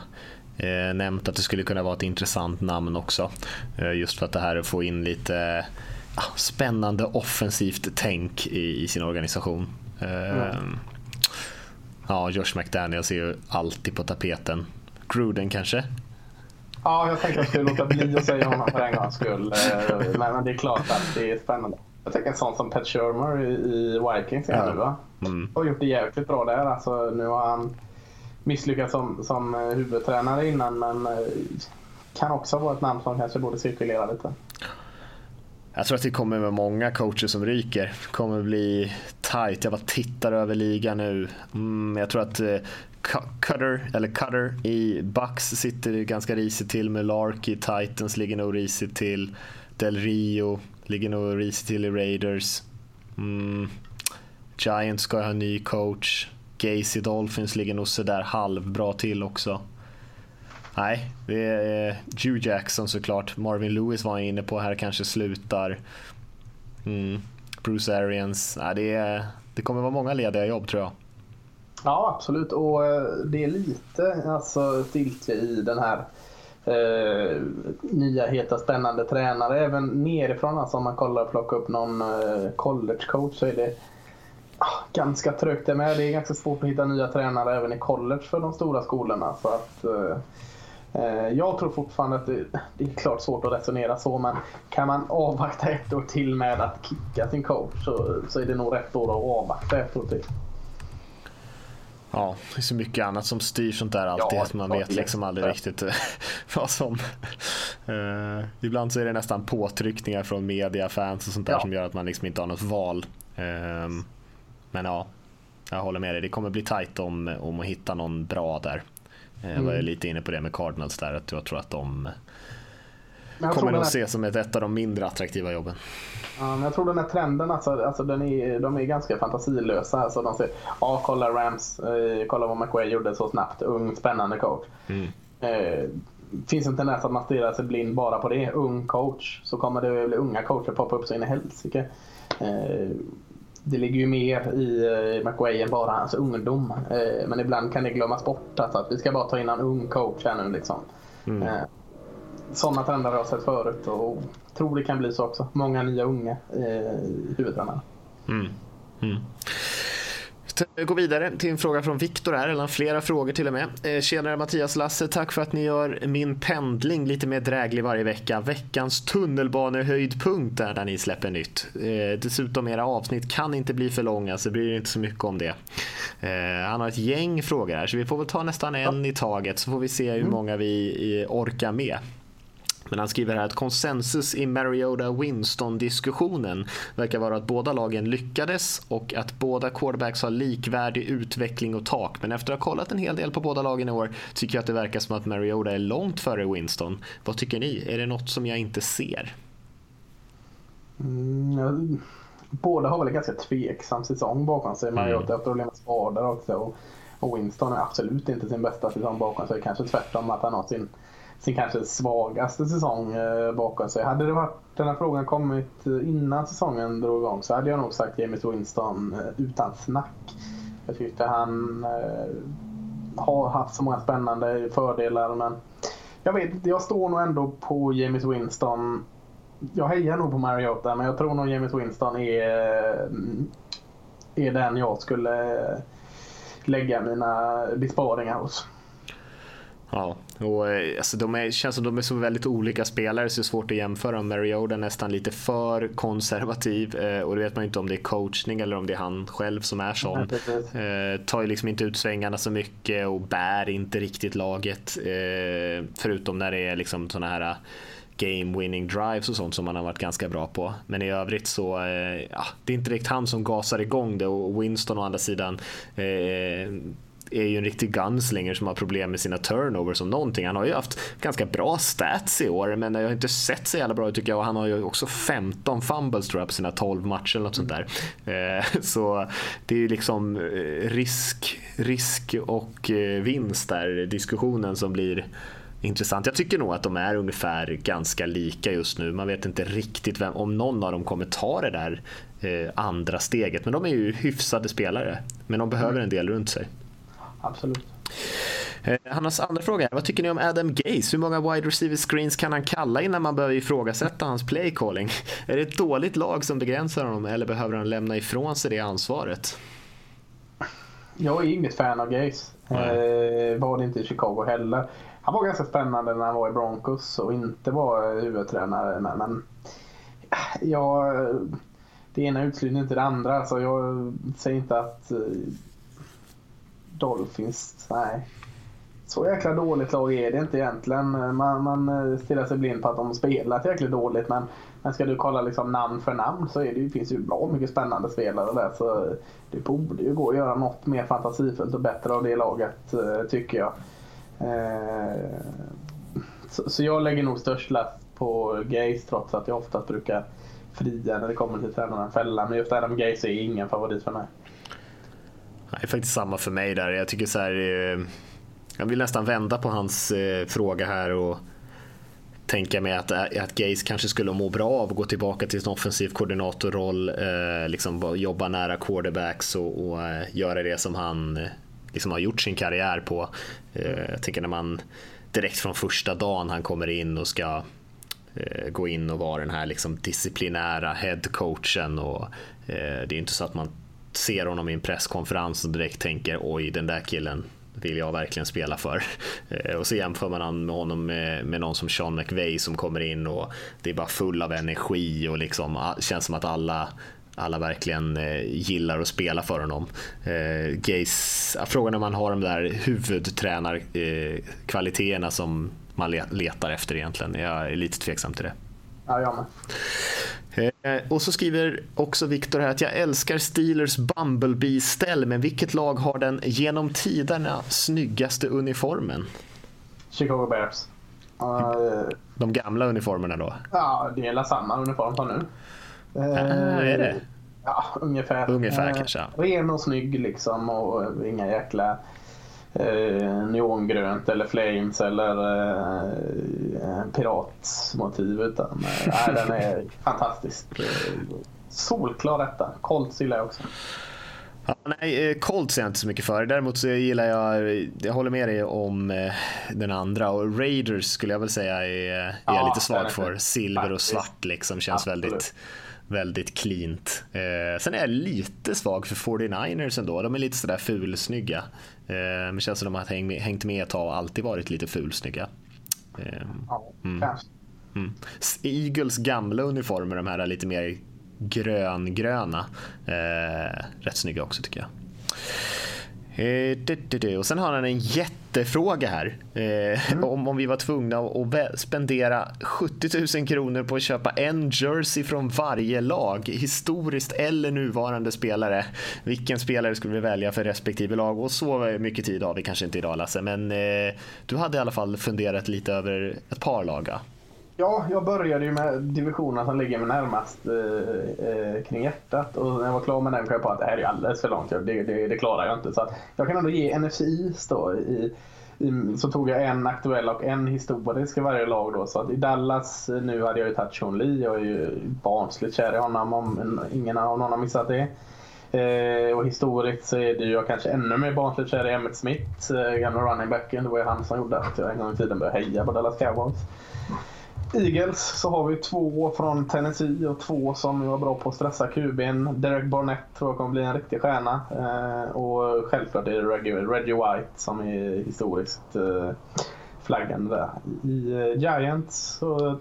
eh, nämnt att det skulle kunna vara ett intressant namn också. Eh, just för att det här att få in lite ah, spännande offensivt tänk i, i sin organisation. Mm. Ja, Josh McDaniels är ju alltid på tapeten. Gruden kanske? Ja, jag tänkte att jag skulle låta bli att säga honom för en gångs skull. Eh, men, det är klart att det är spännande. Jag tänker en sån som Pat Shermer i, Vikings ja. nu va? Mm. Har gjort det jävligt bra där. Alltså, nu har han misslyckats som, som huvudtränare innan men kan också vara ett namn som kanske borde cirkulera lite. Jag tror att det kommer med många coacher som ryker. Det kommer bli tight. Jag bara tittar över ligan nu. Mm, jag tror att eh, Cutter, eller Cutter i Bucks sitter ganska risigt till med Lark i Titans ligger nog risigt till. Del Rio ligger nog risigt till i Raiders. Mm. Giants ska ha en ny coach. Gacy Dolphins ligger nog sådär halvbra till också. Nej, det är Joe Jackson såklart. Marvin Lewis var inne på här, kanske slutar. Mm. Bruce Arians. Nej, det, är, det kommer vara många lediga jobb tror jag. Ja, absolut. Och eh, det är lite alltså, stiltje i den här eh, nya heta spännande tränare. Även nerifrån, alltså, om man kollar och plockar upp någon eh, collegecoach så är det ah, ganska trögt det med. Det är ganska svårt att hitta nya tränare även i college för de stora skolorna. Så att, eh, eh, jag tror fortfarande att det, det, är klart svårt att resonera så men kan man avvakta ett år till med att kicka sin coach så, så är det nog rätt år att avvakta ett år till. Ja, det är så mycket annat som styr sånt där alltid. Ja, man vet liksom aldrig riktigt eh, vad som... Uh, ibland så är det nästan påtryckningar från media, fans och sånt där ja. som gör att man liksom inte har något val. Uh, men ja, jag håller med dig. Det kommer bli tajt om, om att hitta någon bra där. Jag var mm. lite inne på det med Cardinals där, att jag tror att de kommer nog ses som ett, ett av de mindre attraktiva jobben. Ja, men jag tror den här trenden, alltså, alltså den är, de är ganska fantasilösa. Alltså de säger, ja kolla Rams, eh, kolla vad McWay gjorde så snabbt, ung spännande coach. Mm. Eh, finns en tendens att man stirrar sig blind bara på det, ung coach, så kommer det bli unga coacher poppa upp så in i helsike. Eh, det ligger ju mer i eh, McWay än bara hans ungdom. Eh, men ibland kan det glömmas bort. Alltså att vi ska bara ta in en ung coach här nu. Liksom. Mm. Sådana trender har jag sett förut och tror det kan bli så också. Många nya unga huvudtränare. Mm. Mm. Gå vidare till en fråga från Viktor här, eller flera frågor till och med. Eh, tjenare Mattias Lasse, tack för att ni gör min pendling lite mer dräglig varje vecka. Veckans tunnelbanehöjdpunkt är där ni släpper nytt. Eh, dessutom era avsnitt kan inte bli för långa så bryr er inte så mycket om det. Eh, han har ett gäng frågor här så vi får väl ta nästan en i taget så får vi se hur mm. många vi orkar med. Men han skriver här att konsensus i Mariota-Winston-diskussionen verkar vara att båda lagen lyckades och att båda quarterbacks har likvärdig utveckling och tak. Men efter att ha kollat en hel del på båda lagen i år tycker jag att det verkar som att Mariota är långt före Winston. Vad tycker ni? Är det något som jag inte ser? Mm, ja, båda har väl en ganska tveksam säsong bakom sig. Mariota mm. efter problem med skador också. Och Winston är absolut inte sin bästa säsong bakom sig. Kanske tvärtom att han har sin sin kanske svagaste säsong eh, bakom sig. Hade det varit, den här frågan kommit eh, innan säsongen drog igång så hade jag nog sagt James Winston eh, utan snack. Jag tyckte han eh, har haft så många spännande fördelar men jag vet inte, jag står nog ändå på James Winston. Jag hejar nog på Mariota men jag tror nog James Winston är, är den jag skulle lägga mina besparingar hos. Ja, och eh, alltså de är, känns som de är så väldigt olika spelare så det är svårt att jämföra. Mariota är nästan lite för konservativ eh, och det vet man inte om det är coachning eller om det är han själv som är sån. Eh, tar ju liksom inte ut svängarna så mycket och bär inte riktigt laget. Eh, förutom när det är liksom såna här game winning drives och sånt som han har varit ganska bra på. Men i övrigt så, eh, ja, det är inte riktigt han som gasar igång det och Winston å andra sidan eh, är ju en riktig gunslinger som har problem med sina turnovers som någonting. Han har ju haft ganska bra stats i år, men jag har inte sett så jävla bra ut tycker jag. Och han har ju också 15 fumbles tror jag på sina 12 matcher eller något sånt där. Eh, så det är ju liksom eh, risk, risk och eh, vinst där, diskussionen som blir intressant. Jag tycker nog att de är ungefär ganska lika just nu. Man vet inte riktigt vem, om någon av dem kommer ta det där eh, andra steget. Men de är ju hyfsade spelare. Men de behöver en del runt sig absolut. Eh, Hannas andra fråga är, vad tycker ni om Adam Gaze? Hur många wide receiver screens kan han kalla innan man börjar ifrågasätta hans play calling? Är det ett dåligt lag som begränsar honom eller behöver han lämna ifrån sig det ansvaret? Jag är inget fan av Gaze. Eh, var det inte i Chicago heller. Han var ganska spännande när han var i Broncos och inte var huvudtränare. Men, men jag, det ena utesluter inte det andra. Så jag säger inte att eh, Dolphins, nej. Så jäkla dåligt lag är det inte egentligen. Man, man eh, stirrar sig blind på att de spelar jäkligt dåligt. Men, men ska du kolla liksom namn för namn så är det, finns ju bra mycket spännande spelare där. Så eh, det borde ju gå att göra något mer fantasifullt och bättre av det laget eh, tycker jag. Så, så jag lägger nog störst last på Gays, trots att jag ofta brukar fria när det kommer till tränarna fälla. Men just Adam Gays är ingen favorit för mig. Det är faktiskt samma för mig där. Jag tycker så här, eh, jag vill nästan vända på hans eh, fråga här och tänka mig att, eh, att Gays kanske skulle må bra av att gå tillbaka till en offensiv koordinatorroll, eh, liksom jobba nära quarterbacks och, och göra det som han liksom har gjort sin karriär på. Jag tänker när man direkt från första dagen han kommer in och ska gå in och vara den här liksom disciplinära headcoachen. Och, det är inte så att man ser honom i en presskonferens och direkt tänker oj den där killen vill jag verkligen spela för. Eh, och så jämför man med honom med, med någon som Sean McVay som kommer in och det är bara full av energi och liksom känns som att alla alla verkligen eh, gillar att spela för honom. Eh, frågan är om han har de där huvudtränarkvaliteterna eh, som man letar efter egentligen. Jag är lite tveksam till det. Ja, jag med. Eh, och så skriver också Viktor här att jag älskar Steelers Bumblebee-ställ, men vilket lag har den genom tiderna snyggaste uniformen? Chicago Bears. Uh, De gamla uniformerna då? Ja, det är samma uniform som nu. Uh, är det? Ja, ungefär. Ungefär kanske. Ren och snygg liksom och inga jäkla eh, neongrönt eller flames eller eh, piratmotiv. Utan eh, den är fantastisk. Solklar detta. Colts gillar jag också. Ja, nej, eh, Colts är jag inte så mycket för. Däremot så gillar jag, jag håller med dig om eh, den andra och Raiders skulle jag väl säga är, är ja, lite svag för. Silver och svart liksom känns Absolut. väldigt väldigt cleant. Eh, sen är jag lite svag för 49ers ändå. De är lite sådär fulsnygga. Eh, men känns som de har hängt med ett tag och alltid varit lite fulsnygga. Eh, mm. Mm. Eagles gamla uniformer, de här lite mer gröngröna. Eh, rätt snygga också tycker jag. Eh, och sen har han en jättefråga här. Eh, mm. om, om vi var tvungna att spendera 70 000 kronor på att köpa en jersey från varje lag, historiskt eller nuvarande spelare. Vilken spelare skulle vi välja för respektive lag? Och så mycket tid har vi kanske inte idag Lasse, men eh, du hade i alla fall funderat lite över ett par lag. Ja, jag började ju med divisionen som ligger mig närmast eh, eh, kring hjärtat. Och när jag var klar med den kom jag på att det här är alldeles för långt. Det, det, det klarar jag inte. Så jag kan ändå ge NFC då. I, i, så tog jag en aktuell och en historisk i varje lag. Då. Så att i Dallas eh, nu hade jag ju tagit Sean Lee. Jag är ju barnsligt kär i honom om ingen av någon har missat det. Eh, och historiskt så är det ju jag kanske ännu mer barnsligt kär i Emmett Smith, eh, gamla running backen. Det var ju han som gjorde att jag en gång i tiden började heja på Dallas Cowboys. Eagles så har vi två från Tennessee och två som var bra på att stressa QB'n. Derek Barnett tror jag kommer bli en riktig stjärna. Eh, och självklart är det Reggie, Reggie White som är historiskt eh, där. I eh, Giants så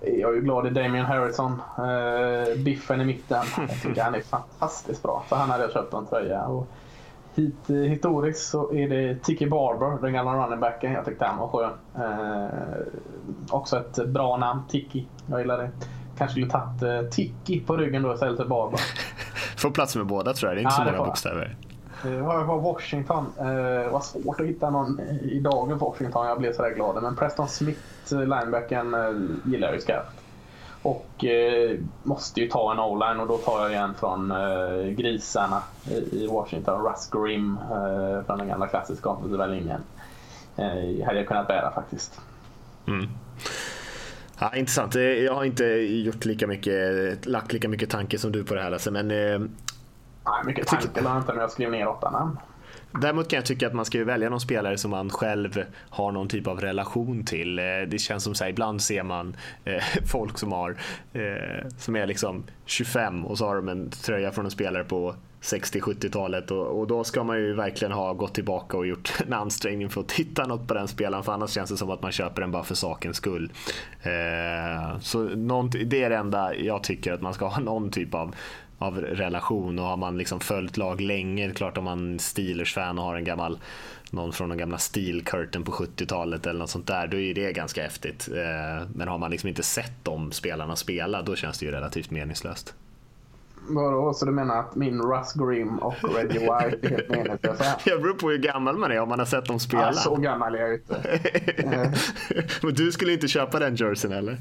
är jag ju glad i Damien Harrison. Eh, biffen i mitten. Jag tycker han är fantastiskt bra. För han hade jag köpt en tröja. Och, Hit, eh, historiskt så är det Tiki Barber, den gamla runningbacken. Jag tyckte han var skön. Eh, också ett bra namn, Tiki. Jag gillar det. Kanske skulle tagit eh, Tiki på ryggen då istället för Barber. Får plats med båda tror jag. Det är inte ja, så många bokstäver. Det var Washington. Eh, var svårt att hitta någon i dagens Washington. Jag blev sådär glad. Men Preston Smith, eh, linebacken, gillar jag ju skarpt. Och eh, måste ju ta en o-line och då tar jag igen från eh, grisarna i Washington. Russ Grimm eh, från den gamla klassiska offensiva linjen. Eh, hade jag kunnat bära faktiskt. Mm. Ja, intressant. Jag har inte gjort lika mycket, lagt lika mycket tanke som du på det här Lasse. Men, eh, Nej, mycket tanke tycker... inte när jag skrev ner åtta namn. Däremot kan jag tycka att man ska välja någon spelare som man själv har någon typ av relation till. Eh, det känns som så här, ibland ser man eh, folk som har eh, som är liksom 25 och så har de en tröja från en spelare på 60-70-talet och, och, då ska man ju verkligen ha gått tillbaka och gjort en ansträngning för att titta något på den spelaren för annars känns det som att man köper den bara för sakens skull. Eh, så det är det enda jag tycker att man ska ha någon typ av av relation och har man liksom följt lag länge, klart om man Steelers-fan och har en gammal någon från den gamla Steel-curtain på 70-talet eller något sånt där, då är det ganska häftigt. Eh, men har man liksom inte sett de spelarna spela, då känns det ju relativt meningslöst. Vadå, så du menar att min Russ Grim och Reggie White är helt meningslösa? Jag beror på hur gammal man är om man har sett dem spela. Ja, så gammal är jag inte. Men du skulle inte köpa den jerseyn eller?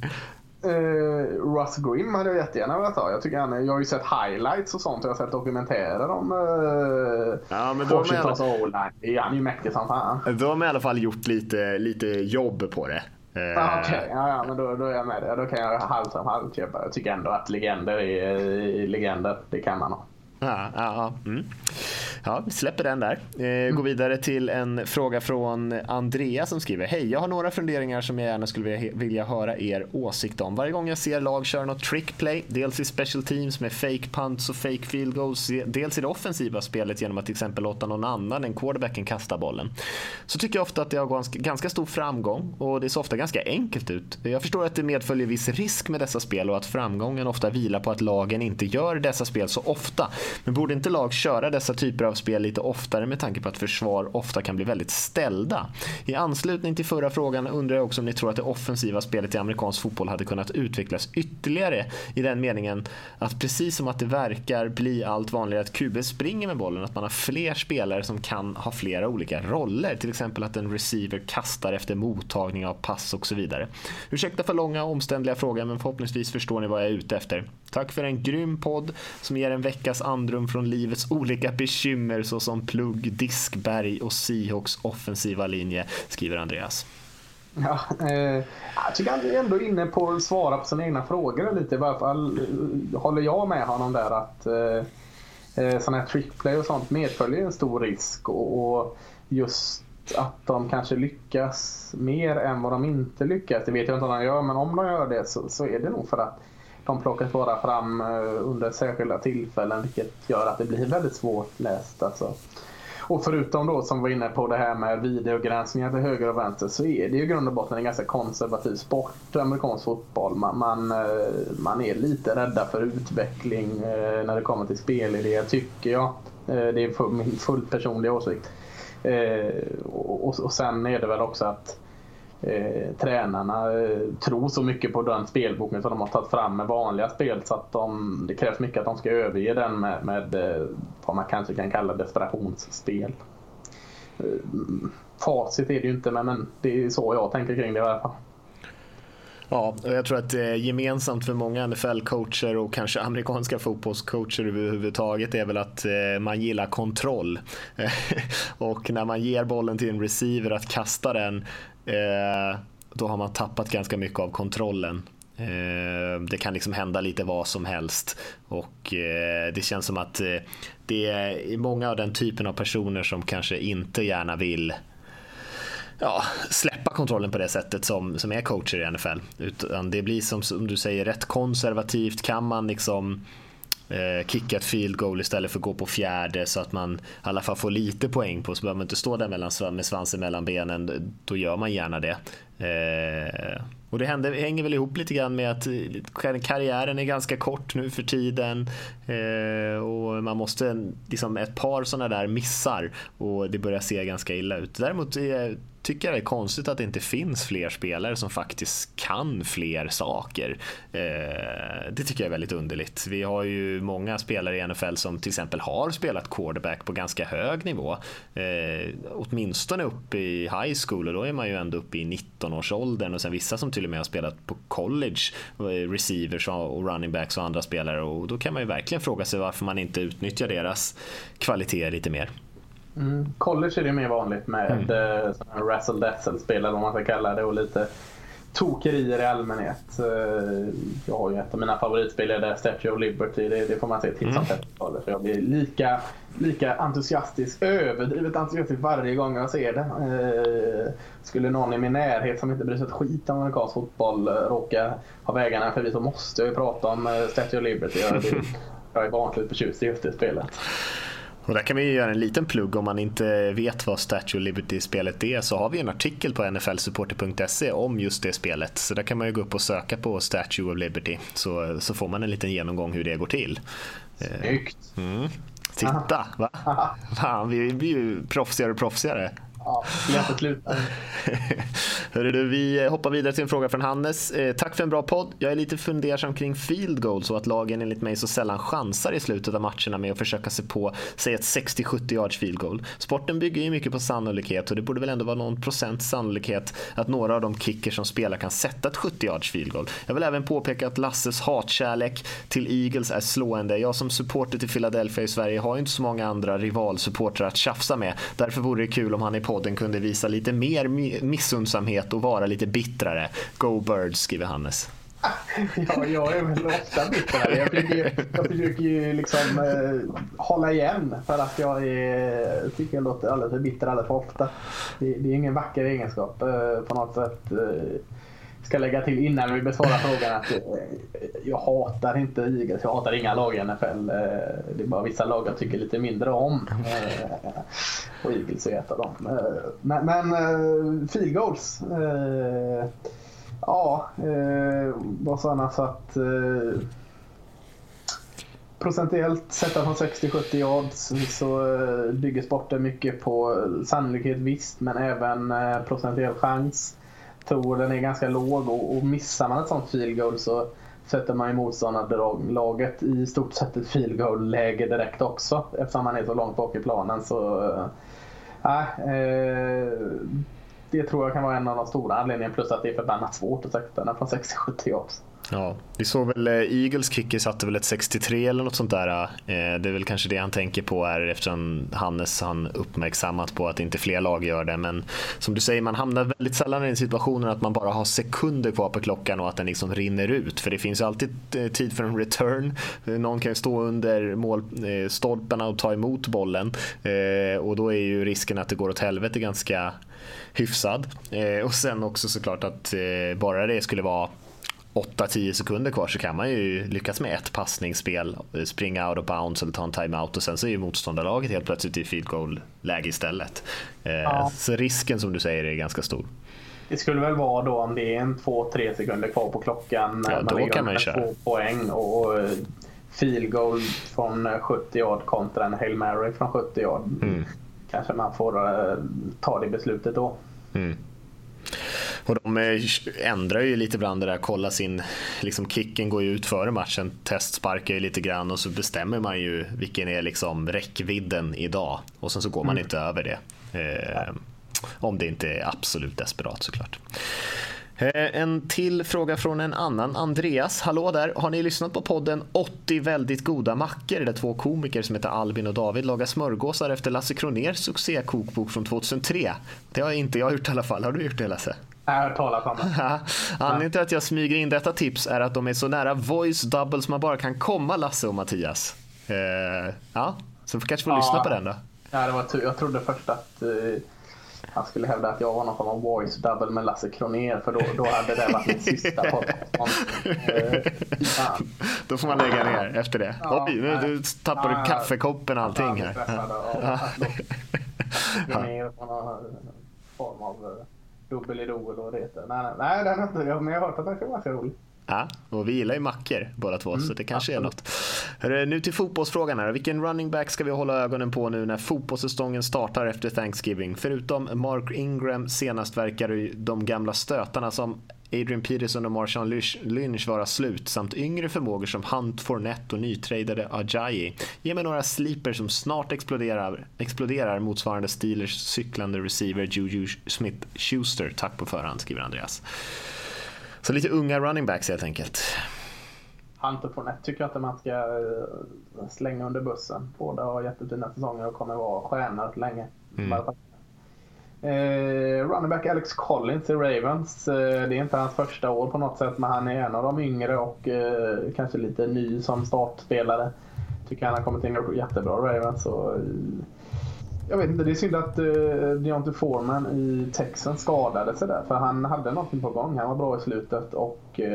Uh, Russ Grim hade jag jättegärna velat ha. Jag, tycker han, jag har ju sett highlights och sånt. Jag har sett dokumentärer om uh, ja, men Washingtons O-line. Han är ju mäktig som fan. De har i alla fall gjort lite, lite jobb på det. Uh, Okej, okay. ja, ja, men då, då är jag med det. Då kan jag halvt om halvt köpa. Jag tycker ändå att legender är legender. Det kan man ha. Ja, ja, mm. ja, vi släpper den där. Eh, går vidare till en fråga från Andrea som skriver Hej, jag har några funderingar som jag gärna skulle vilja höra er åsikt om. Varje gång jag ser lag köra något trickplay, dels i special teams med fake punts och fake field goals, dels i det offensiva spelet genom att till exempel låta någon annan än quarterbacken kasta bollen, så tycker jag ofta att det har ganska stor framgång och det ser ofta ganska enkelt ut. Jag förstår att det medföljer viss risk med dessa spel och att framgången ofta vilar på att lagen inte gör dessa spel så ofta men borde inte lag köra dessa typer av spel lite oftare med tanke på att försvar ofta kan bli väldigt ställda? I anslutning till förra frågan undrar jag också om ni tror att det offensiva spelet i amerikansk fotboll hade kunnat utvecklas ytterligare i den meningen att precis som att det verkar bli allt vanligare att QB springer med bollen, att man har fler spelare som kan ha flera olika roller. Till exempel att en receiver kastar efter mottagning av pass och så vidare. Ursäkta för långa omständliga frågor men förhoppningsvis förstår ni vad jag är ute efter. Tack för en grym podd som ger en veckas andrum från livets olika bekymmer såsom plugg, diskberg och Seahawks offensiva linje, skriver Andreas. Ja, eh, jag tycker han är ändå inne på att svara på sina egna frågor lite. I varje fall eh, håller jag med honom där att eh, eh, sådana här trickplay och sånt medföljer en stor risk. Och, och just att de kanske lyckas mer än vad de inte lyckas, det vet jag inte om de gör, men om de gör det så, så är det nog för att de plockas bara fram eh, under särskilda tillfällen vilket gör att det blir väldigt svårt läst. Alltså. Och förutom då som var inne på det här med videogranskningar till höger och vänster så är det ju i grund och botten en ganska konservativ sport, amerikansk fotboll. Man, man, eh, man är lite rädda för utveckling eh, när det kommer till spelidéer tycker jag. Det är min fullt personliga åsikt. Och, och sen är det väl också att eh, tränarna eh, tror så mycket på den spelboken som de har tagit fram med vanliga spel så att de, det krävs mycket att de ska överge den med, med eh, vad man kanske kan kalla desperationsspel. Eh, facit är det ju inte men, men det är så jag tänker kring det i alla fall. Ja, och jag tror att eh, gemensamt för många NFL-coacher och kanske amerikanska fotbollscoacher överhuvudtaget är väl att eh, man gillar kontroll. och när man ger bollen till en receiver att kasta den Eh, då har man tappat ganska mycket av kontrollen. Eh, det kan liksom hända lite vad som helst och eh, det känns som att eh, det är många av den typen av personer som kanske inte gärna vill ja, släppa kontrollen på det sättet som, som är coacher i NFL. Utan det blir som, som du säger rätt konservativt. Kan man liksom eh, kicka ett field goal istället för att gå på fjärde så att man i alla fall får lite poäng på så behöver man inte stå där mellan, med svansen mellan benen. Då gör man gärna det. Eh, och det händer, hänger väl ihop lite grann med att eh, karriären är ganska kort nu för tiden eh, och man måste liksom ett par sådana där missar och det börjar se ganska illa ut. Däremot är tycker jag det är konstigt att det inte finns fler spelare som faktiskt kan fler saker. Eh, det tycker jag är väldigt underligt. Vi har ju många spelare i NFL som till exempel har spelat quarterback på ganska hög nivå. Eh, åtminstone upp i high school och då är man ju ändå uppe i 19-årsåldern och sen vissa som till och med har spelat på college, eh, receivers och running backs och andra spelare och då kan man ju verkligen fråga sig varför man inte utnyttjar deras kvaliteter lite mer. Mm. College är det mer vanligt med mm. Eh, razzle dazzle spel eller vad man ska kalla det och lite tokerier i allmänhet. Eh, jag har ju ett av mina favoritspel, är Statue of Liberty. Det, det får man se till mm. som festivaler. För jag blir lika, lika entusiastisk, överdrivet entusiastisk varje gång jag ser det. Eh, skulle någon i min närhet som inte bryr sig ett skit om amerikansk fotboll råka ha vägarna förbi så måste jag ju prata om Statue of Liberty. Jag, Jag är barnsligt förtjust i just det spelet. Och där kan vi göra en liten plugg om man inte vet vad Statue of Liberty-spelet är så har vi en artikel på nflsupporter.se om just det spelet. Så där kan man ju gå upp och söka på Statue of Liberty så, så får man en liten genomgång hur det går till. Snyggt! Mm. Titta! Va? Fan, vi blir ju proffsigare och proffsigare. Ja, du, vi hoppar vidare till en fråga från Hannes. Eh, tack för en bra podd. Jag är lite fundersam kring field goals och att lagen enligt mig så sällan chansar i slutet av matcherna med att försöka se på, säg ett 60-70 yards field goal. Sporten bygger ju mycket på sannolikhet och det borde väl ändå vara någon procent sannolikhet att några av de kickers som spelar kan sätta ett 70 yards field goal. Jag vill även påpeka att Lasses hatkärlek till Eagles är slående. Jag som supporter till Philadelphia i Sverige har ju inte så många andra rivalsupportrar att tjafsa med. Därför vore det kul om han i podden kunde visa lite mer missundsamhet och vara lite bittrare. Go Birds, skriver Hannes. Ja, jag är väl ofta bittrare. Jag försöker, jag försöker ju liksom eh, hålla igen för att jag är, tycker jag låter alldeles för bitter alldeles för ofta. Det, det är ingen vacker egenskap eh, på något sätt. Eh, ska lägga till innan vi besvarar frågan att eh, jag hatar inte Eagles. Jag hatar inga lag i NFL. Eh, det är bara vissa lag jag tycker lite mindre om. Eh, och Eagles är ett av dem. Men, men field goals. Ja, var sådana så att procentuellt sätta från 60-70 yards så bygger sporten mycket på sannolikhet visst men även procentuell chans tror den är ganska låg och, och missar man ett sånt field goal så sätter man ju motståndarlaget i stort sett ett field goal-läge direkt också eftersom man är så långt bak i planen. Så, eh, äh, eh, det tror jag kan vara en av de stora anledningarna plus att det är förbannat svårt att sätta den från 60-70 yards. Ja, vi såg väl eh, Eagles kicker satte väl ett 63 eller något sånt där. Eh, det är väl kanske det han tänker på här eftersom Hannes han uppmärksammat på att inte fler lag gör det. Men som du säger, man hamnar väldigt sällan i den situationen att man bara har sekunder kvar på klockan och att den liksom rinner ut. För det finns ju alltid eh, tid för en return. Någon kan ju stå under målstolparna och ta emot bollen och då är ju risken att det går åt helvete ganska hyfsad. Och sen också såklart att bara det skulle vara 8-10 sekunder kvar så kan man ju lyckas med ett passningsspel, springa out of bounds eller ta en timeout och sen så är ju motståndarlaget helt plötsligt i field goal-läge istället. Eh, ja. Så risken som du säger är ganska stor. Det skulle väl vara då om det är en 2-3 sekunder kvar på klockan. Ja, då kan man köra. Två poäng och field goal från 70 yard kontra en Hail Mary från 70 yard. Mm. Kanske man får eh, ta det beslutet då. Mm. Och de eh, ändrar ju lite ibland det där, kolla sin, liksom kicken går ju ut före matchen, testsparkar ju lite grann och så bestämmer man ju vilken är liksom räckvidden idag och sen så går man mm. inte över det. Eh, om det inte är absolut desperat såklart. Eh, en till fråga från en annan, Andreas. Hallå där, har ni lyssnat på podden 80 väldigt goda mackor där två komiker som heter Albin och David lagar smörgåsar efter Lasse Kroners succékokbok från 2003? Det har inte jag gjort i alla fall. Har du gjort det Lasse? Jag har talas om det. Anledningen till att jag smyger in detta tips är att de är så nära voice double som man bara kan komma Lasse och Mattias. Uh, ja, så vi kanske får ja. lyssna på den då. Ja, det var jag trodde först att uh, han skulle hävda att jag var någon form av voice double med Lasse Kroner för då, då hade det varit min sista podd. Uh, då får man lägga ner efter det. Ja, Oj, nu du tappar du kaffekoppen och allting här. Ja. form av dubbelidol och det. Nej, nej, den har inte jag, men jag har hört att den ska vara ganska rolig. Ja, och vi gillar ju mackor båda två, mm, så det kanske absolut. är något. Nu till fotbollsfrågan här. Vilken running back ska vi hålla ögonen på nu när fotbollssäsongen startar efter Thanksgiving? Förutom Mark Ingram senast verkar de gamla stötarna som Adrian Peterson och Marshawn Lynch vara slut samt yngre förmågor som Hunt, Fournette och nytradade Ajayi. Ge mig några sleepers som snart exploderar, exploderar motsvarande Steelers cyklande receiver Juju Smith-Schuster. Tack på förhand, skriver Andreas. Så lite unga running backs helt enkelt. Hunt och Fournette tycker jag att man ska eh, slänga under bussen. Båda har jättefina säsonger och kommer vara stjärnor länge. Mm. Eh, running back Alex Collins i Ravens. Eh, det är inte hans första år på något sätt men han är en av de yngre och eh, kanske lite ny som startspelare. Tycker han har kommit in och jättebra Ravens. Och, jag vet inte, det är synd att uh, Deontay Foreman i Texas skadade sig där. För han hade någonting på gång. Han var bra i slutet och uh,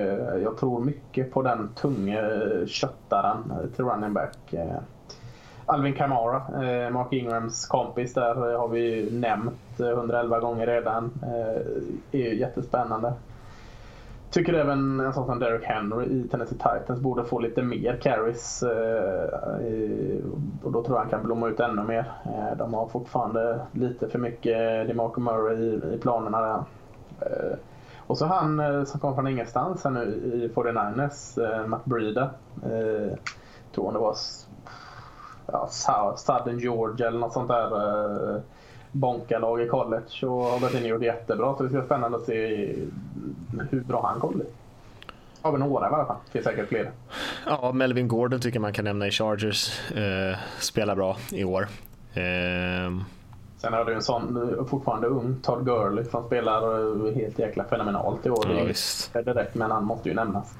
jag tror mycket på den tunge eh, köttaren till running back. Uh, Alvin Kamara, uh, Mark Ingrams kompis där, har vi nämnt 111 gånger redan. är ju jättespännande. Tycker även en sån som Derek Henry i Tennessee Titans borde få lite mer carries. Eh, och då tror jag han kan blomma ut ännu mer. Eh, de har fortfarande lite för mycket DeMarco Murray i, i planerna där. Eh, och så han eh, som kom från ingenstans här nu i 49ers, eh, Matt Breida. Eh, tror tror det var ja, Southern Georgia eller något sånt där. Eh, bonkalag i college och har gått in och gjort jättebra. Så det ska bli spännande att se hur bra han kommer bli. Har vi några i alla fall. Det finns säkert fler. Ja, Melvin Gordon tycker man kan nämna i Chargers. Eh, spelar bra i år. Eh... Sen har du en sån fortfarande ung Todd Gurley som spelar helt jäkla fenomenalt i år. Ja, visst. Det är direkt, men han måste ju nämnas.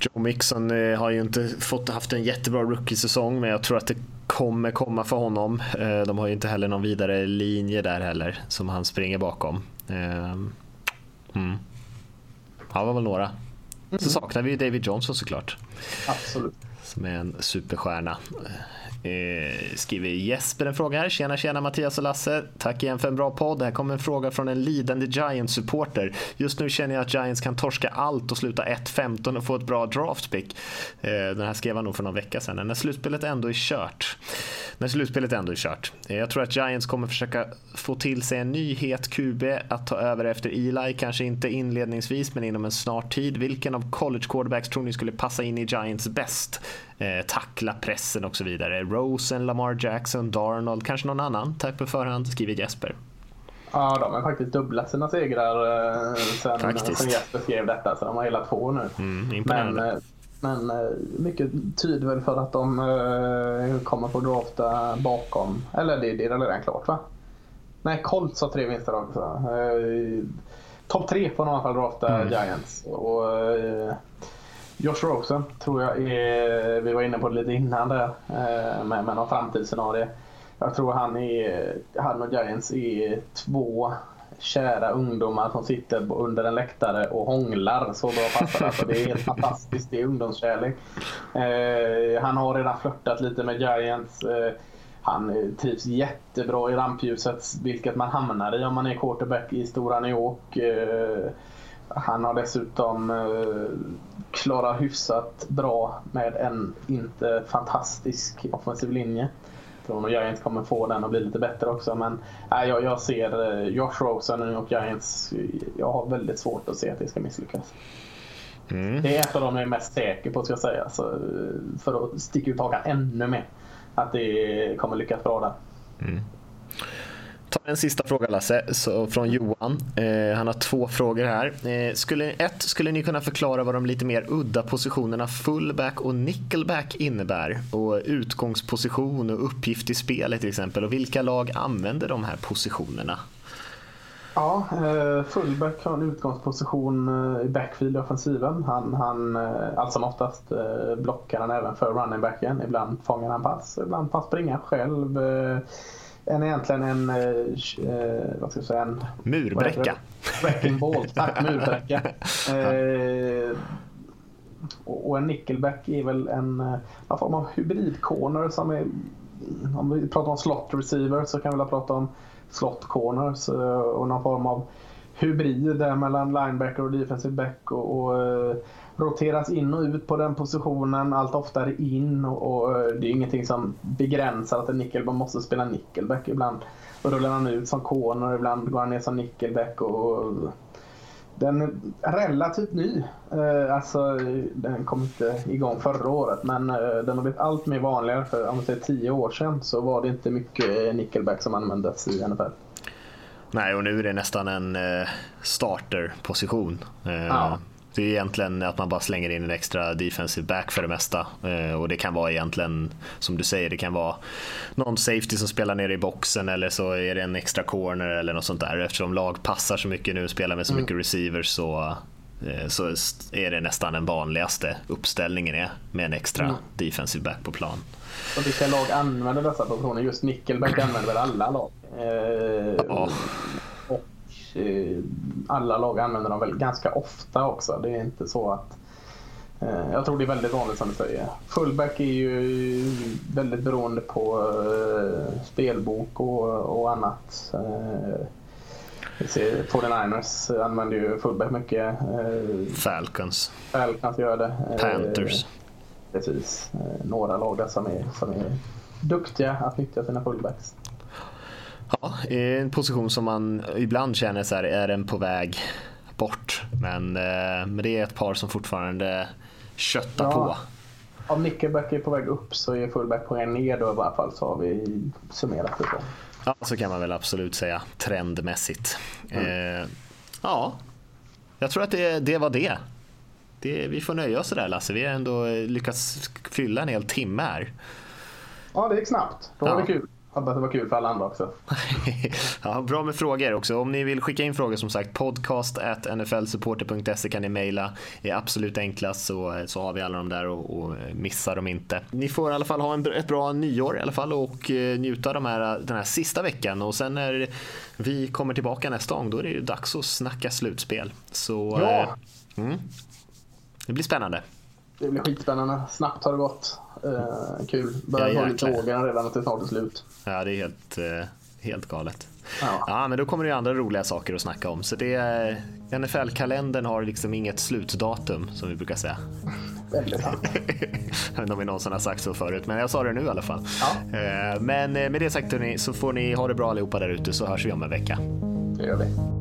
Joe Mixon eh, har ju inte fått haft en jättebra rookie-säsong men jag tror att det kommer komma för honom. Eh, de har ju inte heller någon vidare linje där heller som han springer bakom. Ehm, mm. Det var väl några. Så mm. saknar vi David Johnson såklart. Absolut. Som är en superstjärna. Eh, skriver Jesper en fråga här. Tjena tjena Mattias och Lasse. Tack igen för en bra podd. Här kommer en fråga från en lidande Giants-supporter. Just nu känner jag att Giants kan torska allt och sluta 1-15 och få ett bra draftpick. Eh, den här skrev han nog för någon vecka sedan. När slutspelet ändå är kört. När slutspelet ändå är kört. Eh, jag tror att Giants kommer försöka få till sig en ny het QB att ta över efter Eli. Kanske inte inledningsvis men inom en snar tid. Vilken av college quarterbacks tror ni skulle passa in i Giants bäst? Eh, tackla pressen och så vidare. Rosen, Lamar Jackson, Darnold, kanske någon annan? Tack på förhand, skriver Jesper. Ja, de har faktiskt dubblat sina segrar eh, sen, sen Jesper skrev detta, så de har hela två nu. Mm, men, eh, men eh, mycket tyder väl för att de eh, kommer få drafta bakom, eller det, det är redan klart va? Nej, Colts har tre vinster också. Eh, Topp tre får de i alla fall drafta mm. Giants. Och, eh, Josh Rosen tror jag är, vi var inne på det lite innan där, eh, med, med någon framtidsscenario. Jag tror han, är, han och Giants är två kära ungdomar som sitter under en läktare och hånglar. Så bra passar alltså. Det är helt fantastiskt. Det är ungdomskärlek. Eh, han har redan flörtat lite med Giants. Eh, han trivs jättebra i rampljuset, vilket man hamnar i om man är quarterback i stora New York. Eh, han har dessutom eh, klarat hyfsat bra med en inte fantastisk offensiv linje. Jag tror nog Giants kommer få den att bli lite bättre också. Men äh, jag, jag ser eh, Josh Rosen och Giants. Jag har väldigt svårt att se att det ska misslyckas. Mm. Det är ett av de jag är mest säker på ska jag säga. Så, eh, för att sticka ut hakan ännu mer. Att det kommer lyckas bra där. Mm tar en sista fråga Lasse, så från Johan. Eh, han har två frågor här. Eh, skulle, ett, skulle ni kunna förklara vad de lite mer udda positionerna fullback och nickelback innebär? Och utgångsposition och uppgift i spelet till exempel. Och vilka lag använder de här positionerna? Ja, eh, fullback har en utgångsposition eh, i backfield i offensiven. Han, han, eh, allt som oftast eh, blockar han även för runningbacken. Ibland fångar han pass, ibland pass springa själv en, egentligen en, eh, eh, vad ska jag säga, en murbräcka. Wrecking ball, tack, murbräcka. Eh, och en nickelback är väl en, en eh, form av hybridcorner som är, om vi pratar om slot receiver så kan vi väl prata om slot corners eh, och någon form av hybrid där mellan linebacker och defensive back och, och roteras in och ut på den positionen allt oftare in och, och det är ingenting som begränsar att en nickelback måste spela nickelback. Ibland rullar han ut som corner, ibland går han ner som nickelback. Och, och den är relativt ny. Eh, alltså, den kom inte igång förra året men eh, den har blivit allt mer vanligare. För om säger tio år sedan så var det inte mycket nickelback som användes i NFL. Nej, och nu är det nästan en eh, starterposition. Ja. Det är egentligen att man bara slänger in en extra defensive back för det mesta. Eh, och det kan vara egentligen, som du säger, det kan vara någon safety som spelar nere i boxen eller så är det en extra corner eller något sånt där. Eftersom lag passar så mycket nu, spelar med så mm. mycket receivers så eh, så är det nästan den vanligaste uppställningen är med en extra Mm. defensive back på plan. Och vilka lag använder dessa positioner? Just nickelback använder väl alla lag? Eh, Ja. Eh, alla lag använder dem väl ganska ofta också. Det är inte så att eh, jag tror det är väldigt vanligt som du säger. Fullback är ju väldigt beroende på eh, spelbok och, och annat. Eh, vi ser 49ers använder ju fullback mycket. Falcons, Falcons gör det. Panthers. Precis. Några lag som är, som är duktiga att nyttja sina fullbacks. Ja, en position som man ibland känner så här, är den på väg bort? Men, eh, men det är ett par som fortfarande köttar Ja. på. Om nickelback är på väg upp så är fullback på väg ner då i alla fall så har vi summerat det så. Ja, så kan man väl absolut säga trendmässigt. Eh, ja, jag tror att det, det var det. det. Vi får nöja oss där Lasse. Vi har ändå lyckats fylla en hel timme här. Ja, det gick snabbt. Då var Ja. det kul. Hoppas det var kul för alla andra också. ja, bra med frågor också. Om ni vill skicka in frågor som sagt podcast nflsupporter.se kan ni mejla. Det är absolut enklast så, så har vi alla de där och, och missar dem inte. Ni får i alla fall ha en, ett bra nyår i alla fall och eh, njuta de här, den här sista veckan och sen när vi kommer tillbaka nästa gång då är det ju dags att snacka slutspel. Så Ja. eh, mm, det blir spännande. Det blir skitspännande. Snabbt har det gått. Eh, kul. Börjar Ja, få lite vågen redan att det snart är slut. Ja, det är helt, eh, helt galet. Ja. Ja, men då kommer det ju andra roliga saker att snacka om. Så det är, NFL-kalendern har liksom inget slutdatum som vi brukar säga. Väldigt sant. Jag vet inte om vi någonsin har sagt så förut, men jag sa det nu i alla fall. Ja. Eh, Men eh, med det sagt hörni, så får ni ha det bra allihopa där ute så hörs vi om en vecka. Det gör vi.